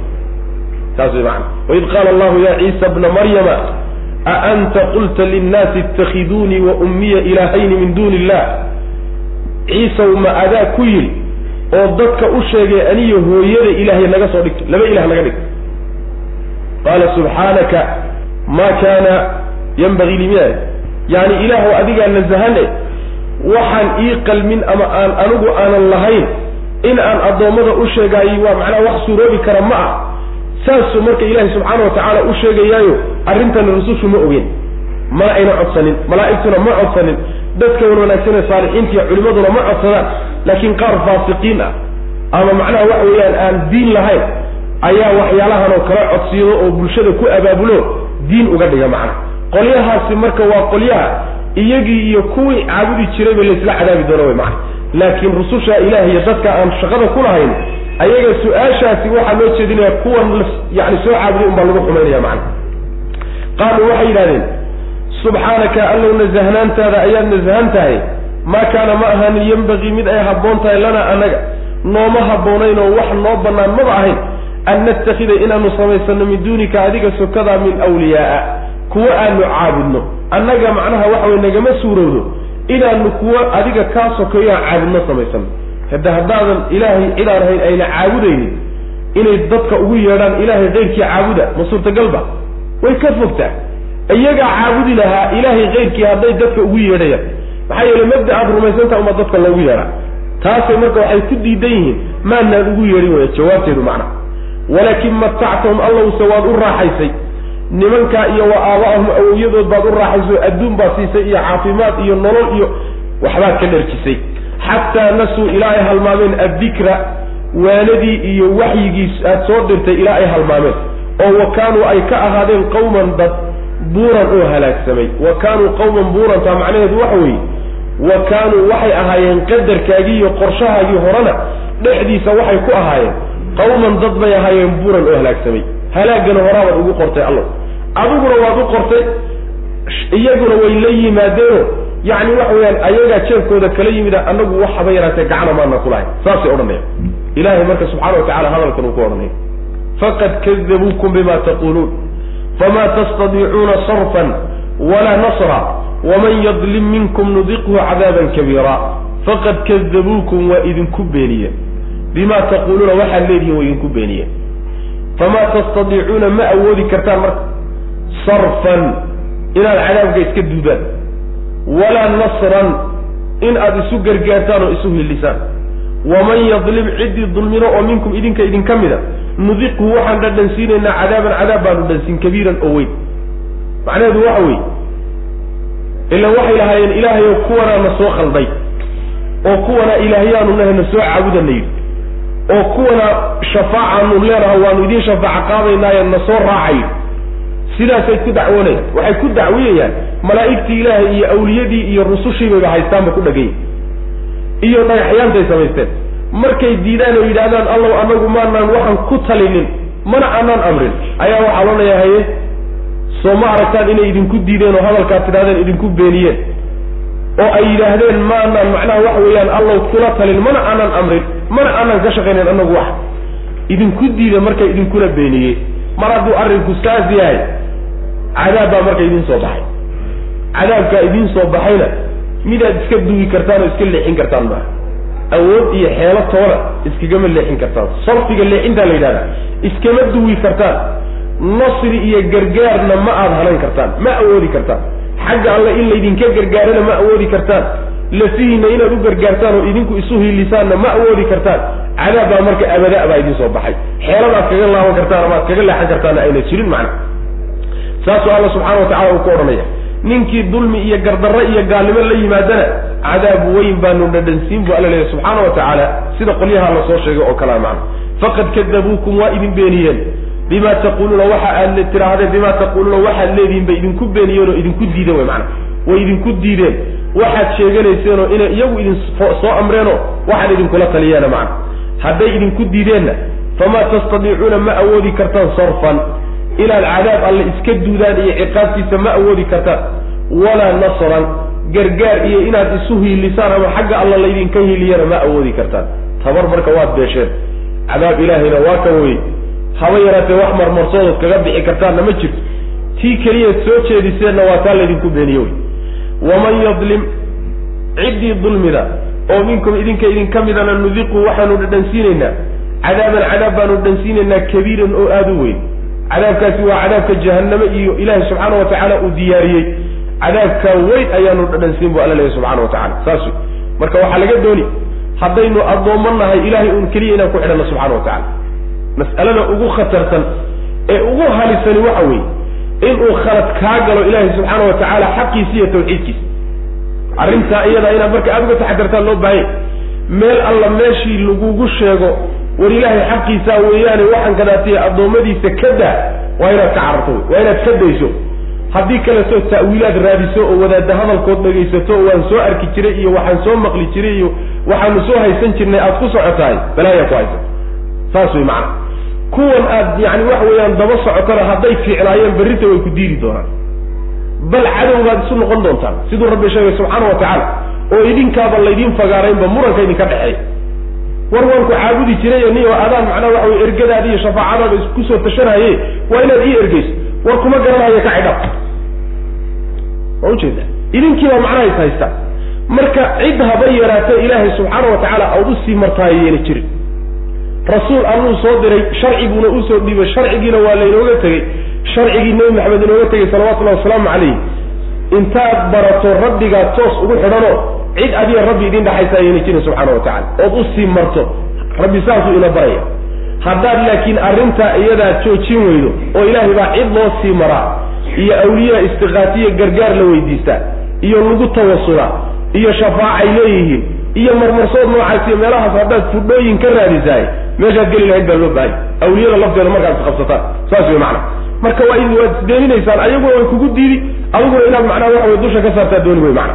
B: Saas way macana waid qaala allahu ya ciisa bna maryama a anta qulta linnaasi itakhiduunii wa ummiya ilaahayni min duuni illah ciisaw ma adaa ku yidhi oo dadka u sheegay aniyo hooyada ilaahay naga soo dhigto laba ilah naga dhigto. Qaala subxaanaka ma kaana yanbagii limiya yani ilaahw adigaa nasahane waxaan ii qalmin ama aan anigu aanan lahayn in aan addoommada u sheegaayo waa macnaha wax suuroobi kara ma ah. Saasuu marka ilaahay subxaana watacaala u sheegayaayo arrintani rusushu ma ogeen mana ayna codsanin malaa'igtuna ma codsanin dadka wan wanaagsan ee saalixiinta iyo culimaduna ma codsadaan laakiin qaar faasiqiin ah ama macnaha waxa weeyaan aan diin lahayn ayaa waxyaalahan oo kala codsiyado oo bulshada ku abaabulo diin uga dhiga macnaha qolyahaasi marka waa qolyaha iyagii iyo kuwii caabudi jirayba laysla cadaabi doono way macana laakiin rususha ilaah iyo dadka aan shaqada ku lahayn ayaga su'aashaasi waxaa loo jeedinaya kuwan yani soo caabuday un baa lagu xumaynaya macana qaaluu waxay yidhahdeen subxaanaka allow nasahnaantaada ayaad nasahan tahay maa kaana ma ahaanin yembagii mid ay habboon tahay lana annaga nooma habboonayn oo wax noo bannaan maba ahayn. An nattakhida inaanu samaysano min duunika adiga sokadaa min wliyaaa kuwo aanu caabudno. Annaga macnaha waxa way nagama suurowdo. Inaanu kuwo adiga kaa sokeeyo aan caabudno samaysano hadda haddaadan ilaahay cidaan ahayn ayna caabudaynin. Inay dadka ugu yeedhaan ilaahay keyrkii caabuda. Ma suurtagalba way ka fogtaa iyagaa caabudi lahaa ilaahay keyrkii hadday dadka ugu yeedhayaan maxaa yeele mabda aad rumaysantaha uma dadka loogu yeedhaa taasay marka waxay ku diidan yihiin maanaan ugu yeedhin waya jawaabteedu macna. Walaakin matactahum allowse waad u raaxaysay. Nimankaa iyo wa aaba'ahum awowyadood baad u raaxayso adduun baad siisay iyo caafimaad iyo nolol iyo waxbaad ka dharjisay. Xataa nasuu ilaa ay halmaameen addikra waanadii iyo waxyigiis aad soo dirtay ilaa ay halmaameen. Oo wa kaanuu ay ka ahaadeen qawman dad buuran oo halaagsamay. Wa kaanuu qawman buurantaa macnaheedu waxa weeye wa kaanuu waxay ahaayeen qadarkaagii iyo qorshahaagii horena dhexdiisa waxay ku ahaayeen. Qawman dad bay ahaayeen buuran oo halaagsamay. Halaagana horaabaad ugu qortay allow adiguna waad u qortay iyaguna way la yimaadeeno yacni waxa weeyaan ayagaa jeebkooda kala yimida annagu waxaba yaraatee gacana maana kulahay saasay odhanaya ilahay marka subxana wa tacala hadalkan uu ku odhanaya faqad kadabuukum bima taquluun fama tastadiicuuna sarfan walaa nasra waman yadlim minkum nudiqhu cadaaban kabiira faqad kadabuukum waa idinku beeniyeen bima taquuluuna waxaad leedihiin waa idinku beeniyeen famaa tastadiicuuna ma awoodi kartaan marka sarfan inaad cadaabka iska duudaan walaa nasran in aad isu gargaartaan oo isu hillisaan waman yadlim ciddii dulmino oo minkum idinka idinka mida nudiqhu waxaan dhadhansiinaynaa cadaaban cadaab baanu dhansiin kabiiran oo weyn. Macnaheedu waxa weeye ila waxay lahaayeen ilaahayow kuwanaa na soo khalday oo kuwana ilaahyaanu nahay na soo caabudana oo kuwana shafaacaanu leenaha waanu idiin shafaaca qaadaynaaye na soo raacay. Sidaasay ku dacwoonayaan waxay ku dacwiyayaan malaa'igtii ilaahay iyo awliyadii iyo rusushiibayba haystaanba ku dhagay iyo dhagaxyaantay samaysteen markay diidaan oo yidhaahdaan allow annagu maanaan waxaan ku talinin mana aanaan amrin. Ayaa waxaa loonayaa haye soo ma aragtaan inay idinku diideen oo hadalkaad tidhahdeen idinku beeniyeen oo ay yidhaahdeen maanaan macnaha waxa weeyaan allow kula talin mana aanan amrin mana aanan ka shaqaynayn annagu wax idinku diida marka idinkuna beeniyey mar hadduu arrinku saas yahay cadaab baa marka idiin soo baxay. Cadaabkaa idiin soo baxayna midaad iska dugi kartaan oo iska leexin kartaan maaha awood iyo xeelo toona iskagama leexin kartaan. Sarfiga leexintaa la yidhahdaa iskama duwi kartaan. Nasri iyo gargaarna ma aada hanan kartaan ma awoodi kartaan. Xagga alle in laydinka gargaarana ma awoodi kartaan. Lafihiina inaad u gargaartaan oo idinku isu hiilisaanna ma awoodi kartaan. Cadaab baa marka abada baa idiin soo baxay. Xeeladaad kaga laaban kartaan amaad kaga leexan kartaanna ayna jirin macna. Saasuu alla subxana wa tacala uu ku odhanaya ninkii dulmi iyo gardarro iyo gaalnimo la yimaadana cadaab weyn baanu dhadhansiin bu alla leeyahy subxaana wa tacaala sida qolyaha la soo sheegay oo kalea macna. Faqad kadabuukum waa idin beeniyeen. Bima taquuluuna waxa aad tidhaahdeen bima taquuluuna waxaad leedihiin bay idinku beeniyeen oo idinku diideen wey macana way idinku diideen. Waxaad sheeganayseenoo inay iyagu idin soo amreenoo waxaad idinkula taliyeena macana hadday idinku diideenna famaa tastadiicuuna ma awoodi kartaan sarfan inaad cadaab alle iska duudaan iyo ciqaabtiisa ma awoodi kartaan walaa nasran gargaar iyo inaad isu hiilisaan ama xagga alla laydinka hiiliyana ma awoodi kartaan. Tabar marka waad beesheen. Cadaab ilaahayna waa ka weye haba yaraatee wax marmarsoodood kaga bixi kartaanna ma jirto. Tii keliyaad soo jeediseenna waa taa laydinku beeniye wey waman yadlim ciddii dulmida oo minkum idinka idinka midana nudiqu waxaanu dhadhansiinaynaa. Cadaaban cadaab baanu dhadhansiinaynaa kabiiran oo aada u weyn cadaabkaasi waa cadaabka jahanname iyo ilaahay subxaana wa tacaala uu diyaariyey. Cadaabkaa weyn ayaanu dhadhansiin bu alla leeyahy subxana wa tacala saas wey marka waxaa laga dooni haddaynu addoommo nahay ilahay uun keliya inaan ku xidhanno subxana wa tacala mas'alada ugu khatarsan ee ugu halisani waxa weeye inuu khalad kaa galo ilaahay subxaana wa tacaala xaqiisa iyo tawxiidkiisa. Arrintaa iyadaa inaad marka aada uga taxadartaan loo baahanya meel alla meeshii lagugu sheego war ilaahay xaqiisaa weeyaane waxaan kadaatiya addoommadiisa ka daa. Waa inaad ka cararto waa inaad ka dayso. Haddii kaleto ta'wiilaad raadiso oo wadaadda hadalkood dhegaysato oo waan soo arki jiray iyo waxaan soo maqli jiray iyo waxaanu soo haysan jirnay aad ku socotahay. Balaayaa ku haysan saas wey macana kuwan aad yani waxa weeyaan daba socotana hadday fiicnaayeen berrinta way ku diidi doonaan. Bal cadowgaad isu noqon doontaan. Siduu rabbi sheegay subxaana wa tacaala oo idinkaaba laydiin fagaaraynba muranka idinka dhexeeya war waan ku caabudi jiray ni oo adaan macnaha waxa wey ergadaada iyo shafaacadaada isku soo tashanaye waa inaad ii ergeyso war kuma garanayo ka cidhab waa ujeeda idinkiiba macnaha is haysta. Marka cid haba yaraatee ilaahay subxaana wa tacaala aad u sii martaayo yeena jirin. Rasuul alluu soo diray sharciguuna u soo dhiibay sharcigiina waa laynooga tegey. Sharcigii nebi maxamed inooga tegey salawatullahi wasalaamu calayh intaad barato rabbigaa toos ugu xidhanoo cid adiga rabbi idin dhexaysa ayayna jirin subxaana wa tacala ood u sii marto rabbi saasuu ina baraya. Haddaad laakiin arrintaa iyadaa joojin weydo oo ilaahay baa cid loo sii maraa iyo awliyaa istiqaatiya gargaar la weydiistaa iyo lagu tawasulaa iyo shafaacay leeyihiin iyo marmarsood noocaas iyo meelahaas haddaad fudhooyin ka raadisaay meeshaad geli lahayd baa loo baahanya awliyada lafteeda markaad isqabsataan saas wey macana marka waa waad isdeeninaysaan ayaguna way kugu diidi adiguna inaad macnaha waxa way dusha ka saartaa dooni wey macana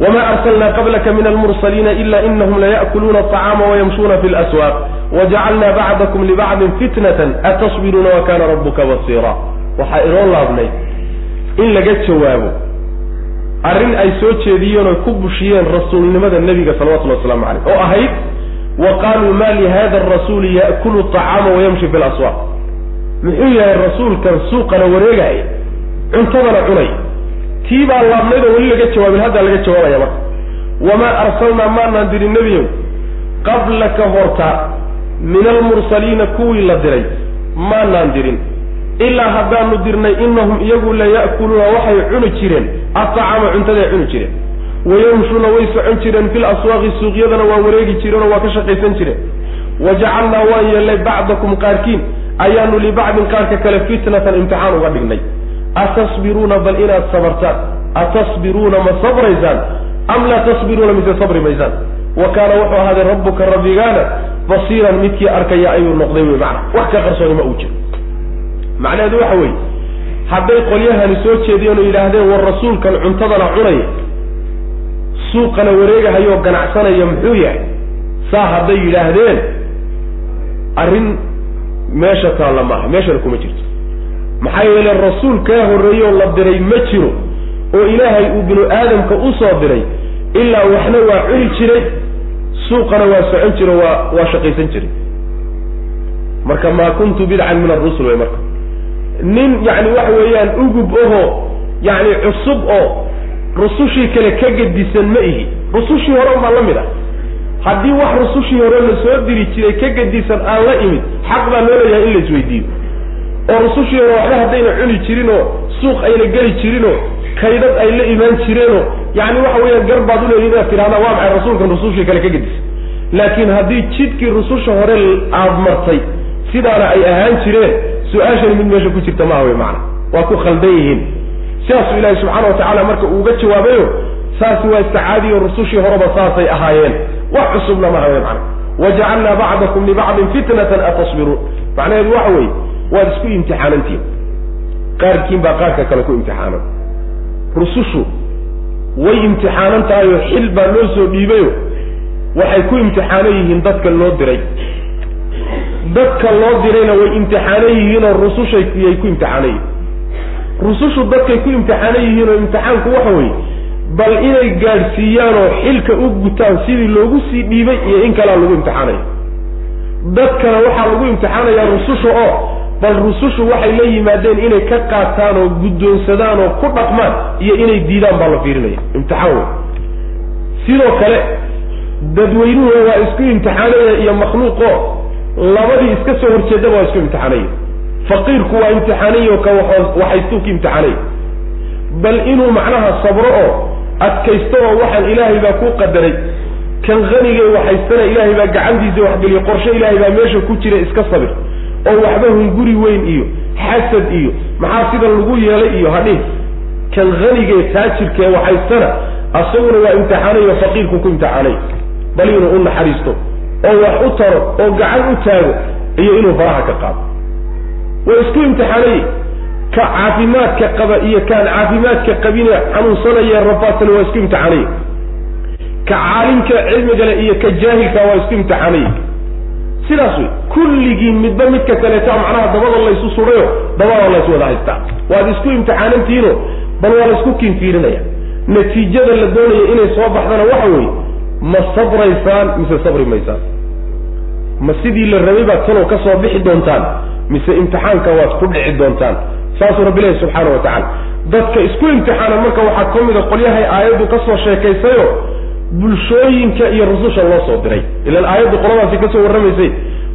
B: wma arslna qablaka min almursaliina ila inahum laya'kuluuna aطacaama wayamshuuna fi laswaaq wajacalna bacdakum libacdin fitnatan atasbiruuna wakana rabuka basiira waxaa inoo laabnay in laga jawaabo arrin ay soo jeediyeen oy ku bushiyeen rasuulnimada nebiga salawatullhi waslamu caleyh oo ahayd wa qaaluu ma lihada arasuuli ya'kulu aطacaama wayamshi fi laswaaq muxuu yahay rasuulkan suuqana wareegaya cuntadana cunay tii baa laabnayd oo weli laga jawaabin haddaa laga jawaabaya marka. Wamaa arsalnaa maanaan dirin nebiyow qablaka horta min almursaliina kuwii la diray maanaan dirin ilaa haddaanu dirnay inahum iyagu la ya'kuluuna waxay cuni jireen. Aطacaama cuntaday cuni jireen. Wayamshuuna way socon jireen. Fil aswaaqi suuqyadana waa wareegi jireenoo waa ka shaqaysan jireen. Wajacalnaa waan yeelnay bacdakum qaarkiin. Ayaanu libacdin qaarka kale fitnatan imtixaan uga dhignay atasbiruuna bal inaad sabartaan atasbiruuna ma sabraysaan am laa tasbiruuna mise sabri maysaan wa kaana wuxuu ahaaday rabbuka rabbigaana basiiran midkii arkaya ayuu noqday wey macana wax ka qarsooni ma uu jiro macnaheedu waxa weeye hadday qolyahani soo jeediyeen oo yidhaahdeen war rasuulkan cuntadana cunaya suuqana wareegahayoo ganacsanaya muxuu yahay saa hadday yidhaahdeen arrin meesha taalla maaha meeshana kuma jirto maxaa yeele rasuul kaa horreeyoo la diray ma jiro oo ilaahay uu binu aadamka u soo diray ilaa waxna waa cuni jiray suuqana waa socon jiro waa waa shaqaysan jiray. Marka maa kuntu bidcan min arusul wey marka. Nin yacni waxa weeyaan ugub ahoo yacni cusub oo rusushii kale ka gedisan ma ihi. Rusushii hore unbaa la mid ah. Haddii wax rusushii hore la soo diri jiray ka gedisan aan la imid xaq baa loo leeyahay in la isweydiiyo oo rusushii hore waxba haddayna cuni jirinoo suuq ayna geli jirinoo kaydad ay la imaan jireenoo yacni waxa weeyaan gar baad uleeyihin inaad tidhahdaa waa maxay rasuulkan rusushii kale ka gedisan laakiin haddii jidkii rususha hore aad martay sidaana ay ahaan jireen su'aashani mid meesha ku jirta maaha wey macana waa ku khaldan yihiin. Sidaasuu ilaahi subxaana watacaala marka uuga jawaabayo saasi waa iska caadiyo rusushii horeba saasay ahaayeen. Wax cusubna maha wey macana wajacalnaa bacdakum libacdin fitnatan atasbiruun. Macnaheedu waxa weeye waad isku imtixaanantihin. Qaarkiin baa qaarka kale ku imtixaanan. Rusushu way imtixaanan tahay oo xil baa loo soo dhiibayo. Waxay ku imtixaanan yihiin dadka loo diray. Dadka loo dirayna way imtixaanan yihiinoo rusushay yay ku imtixaanan yihiin. Rusushu dadkay ku imtixaanan yihiin oo imtixaanku waxa weeye bal inay gaadhsiiyaan oo xilka u gutaan sidii loogu sii dhiibay iyo in kalea lagu imtixaanaya dadkana waxaa lagu imtixaanayaa rususha oo bal rusushu waxay la yimaadeen inay ka qaataan oo guddoonsadaan oo ku dhaqmaan iyo inay diidaan baa la fiirinaya. Imtixaan wey sidoo kale dadweynuhuna waa isku imtixaanaya iyo makhluuqo labadii iska soo horjeedaba waa isku imtixaanaya. Faqiirku waa imtixaanayo ka waxaystuu ka imtixaanaya. Bal inuu macnaha sabro oo adkaysto oo waxaan ilaahay baa ku qadaray kan hanigay waxaystana ilaahay baa gacantiisa waxgeliyo qorshe ilaahay baa meesha ku jira iska sabir oo waxba hunguri weyn iyo xasad iyo maxaa sida lagu yeelay iyo hadhin kan hanigee taajirkee waxaystana asaguna waa imtixaanayo faqiirku ku imtixaanay. Bal inuu u naxariisto oo wax u taro oo gacan u taago iyo inuu faraha ka qaado. Waa isku imtixaanay. Ka caafimaadka qaba iyo kaan caafimaadka qabine xanuunsanaya rafaadsan waa isku imtixaanay. Ka caalimka cilmigale iyo ka jaahilka waa isku imtixaanay sidaas wey kulligii midba midka kaleeta macnaha dabada laysu surayo dabada lays wada haystaa waad isku imtixaanantihiino bal waa laysku kinfiirinaya. Natiijada la doonaya inay soo baxdana waxa weeye ma sabraysaan mise sabri maysaan. Ma sidii la rabay baad talow ka soo bixi doontaan mise imtixaanka waad ku dhici doontaan. Saasuu rabbi ilahi subxaana wa tacala dadka isku imtixaanan marka waxaa ka mida qolyahay aayaddu ka soo sheekaysayo bulshooyinka iyo rususha loo soo diray. Ilan aayaddu qoladaasi ka soo warramaysay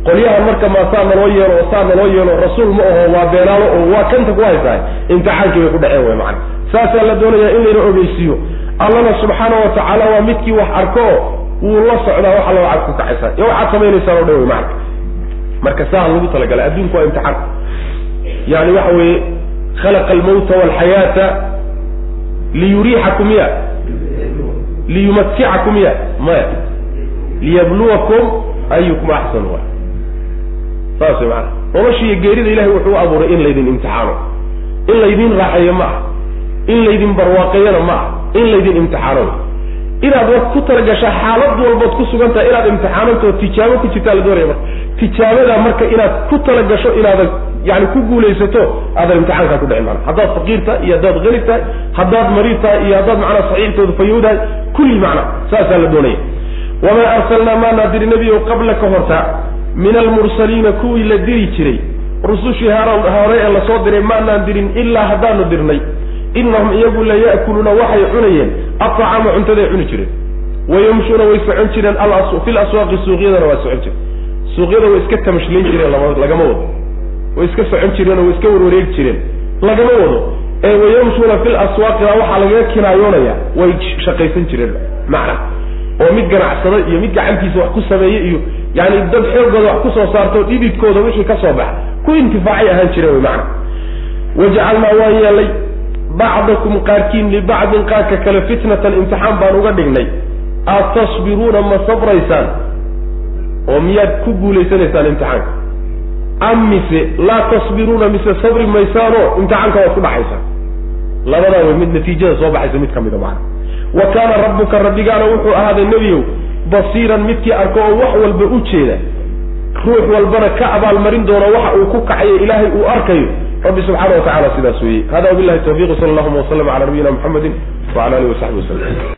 B: qolyaha marka maasaa naloo yeelo oo saa naloo yeelo rasuul ma aho waa beenaalo oo waa kanta ku haysahay. Imtixaankii bay ku dhaceen wey macana saasaa la doonayaa in layna ogeysiiyo. Allana subxaana wa tacaala waa midkii wax arko oo wuu la socdaa waxa la waxaad ku kacaysaa iyo waxaad samaynaysaan o dhan wey macana marka saa lagu talagalay adduunku waa imtixaan. Yani waxa weeye khalaqa almawta walxayaata liyuriixakum ya liyumaticakum ya maya liyabluwakum ayukum axsanu wa saas way maana nolosha iyo geerida ilahay wuxuu u abuuray in laydin imtixaano in laydin raaxeeyo ma ah in laydin barwaaqeeyana ma ah in laydin imtixaano inaad wa ku talagashaa xaalad walbood ku sugan tahay inaad imtixaananto tijaabo ku jirtaa la doonaya marka tijaabada marka inaad ku talagasho inaadan yani ku guulaysato aadan imtixaankaa ku dhicin mana haddaad faqiir tahay iyo haddaad qani tahay haddaad mariid tahay iyo haddaad macnaa saxiixtooda fayowdahay kulli macna saasaa la doonaya. Wamaa arsalnaa maanaa diri nebiyow qabla ka horta min almursaliina kuwii la diri jiray rusushii hore ee la soo diray maanaan dirin ilaa haddaanu dirnay. Inahum iyagu la ya'kuluuna waxay cunayeen aطacaama cuntaday cuni jireen. Wayamshuuna way socon jireen fi laswaaqi suuqyadana waa socon jireen. Suuqyada way iska tamashlayn jireen lagama wado way iska socon jireen oo way iska warwareegi jireen. Lagama wado. Ee wayamshuuna fi laswaaqina waxaa lagaga kinaayoonaya way shaqaysan jireen macna. Oo mid ganacsada iyo mid gacantiisa wax ku sameeye iyo yani dad xoogooda wax ku soo saarto dhididkooda wixii ka soo baxa. Ku intifaacay ahaan jireen wy macna. Wajacalnaa waan yeelay bacdakum qaarkiin libacdin qaarka kale fitnatan imtixaan baan uga dhignay. Aad tasbiruuna ma sabraysaan? Oo miyaad ku guulaysanaysaan imtixaanka am mise laa tasbiruuna mise sabri maysaanoo imtixaanka waad ku dhaxaysaan labadaa way mid natiijada soo baxaysa mid ka mida macana wa kaana rabbuka rabbigaana wuxuu ahaaday nebiyow basiiran midkii arko oo wax walba u jeeda. Ruux walbana ka abaalmarin doono waxa uu ku kacayo ilaahay uu arkayo. Rabbi subxaana wa tacala sidaas weeye. Hada wabilahi tawfiq sala allahuma waslama cala nabiyina muxamedi wala alihi wasaxbi waslm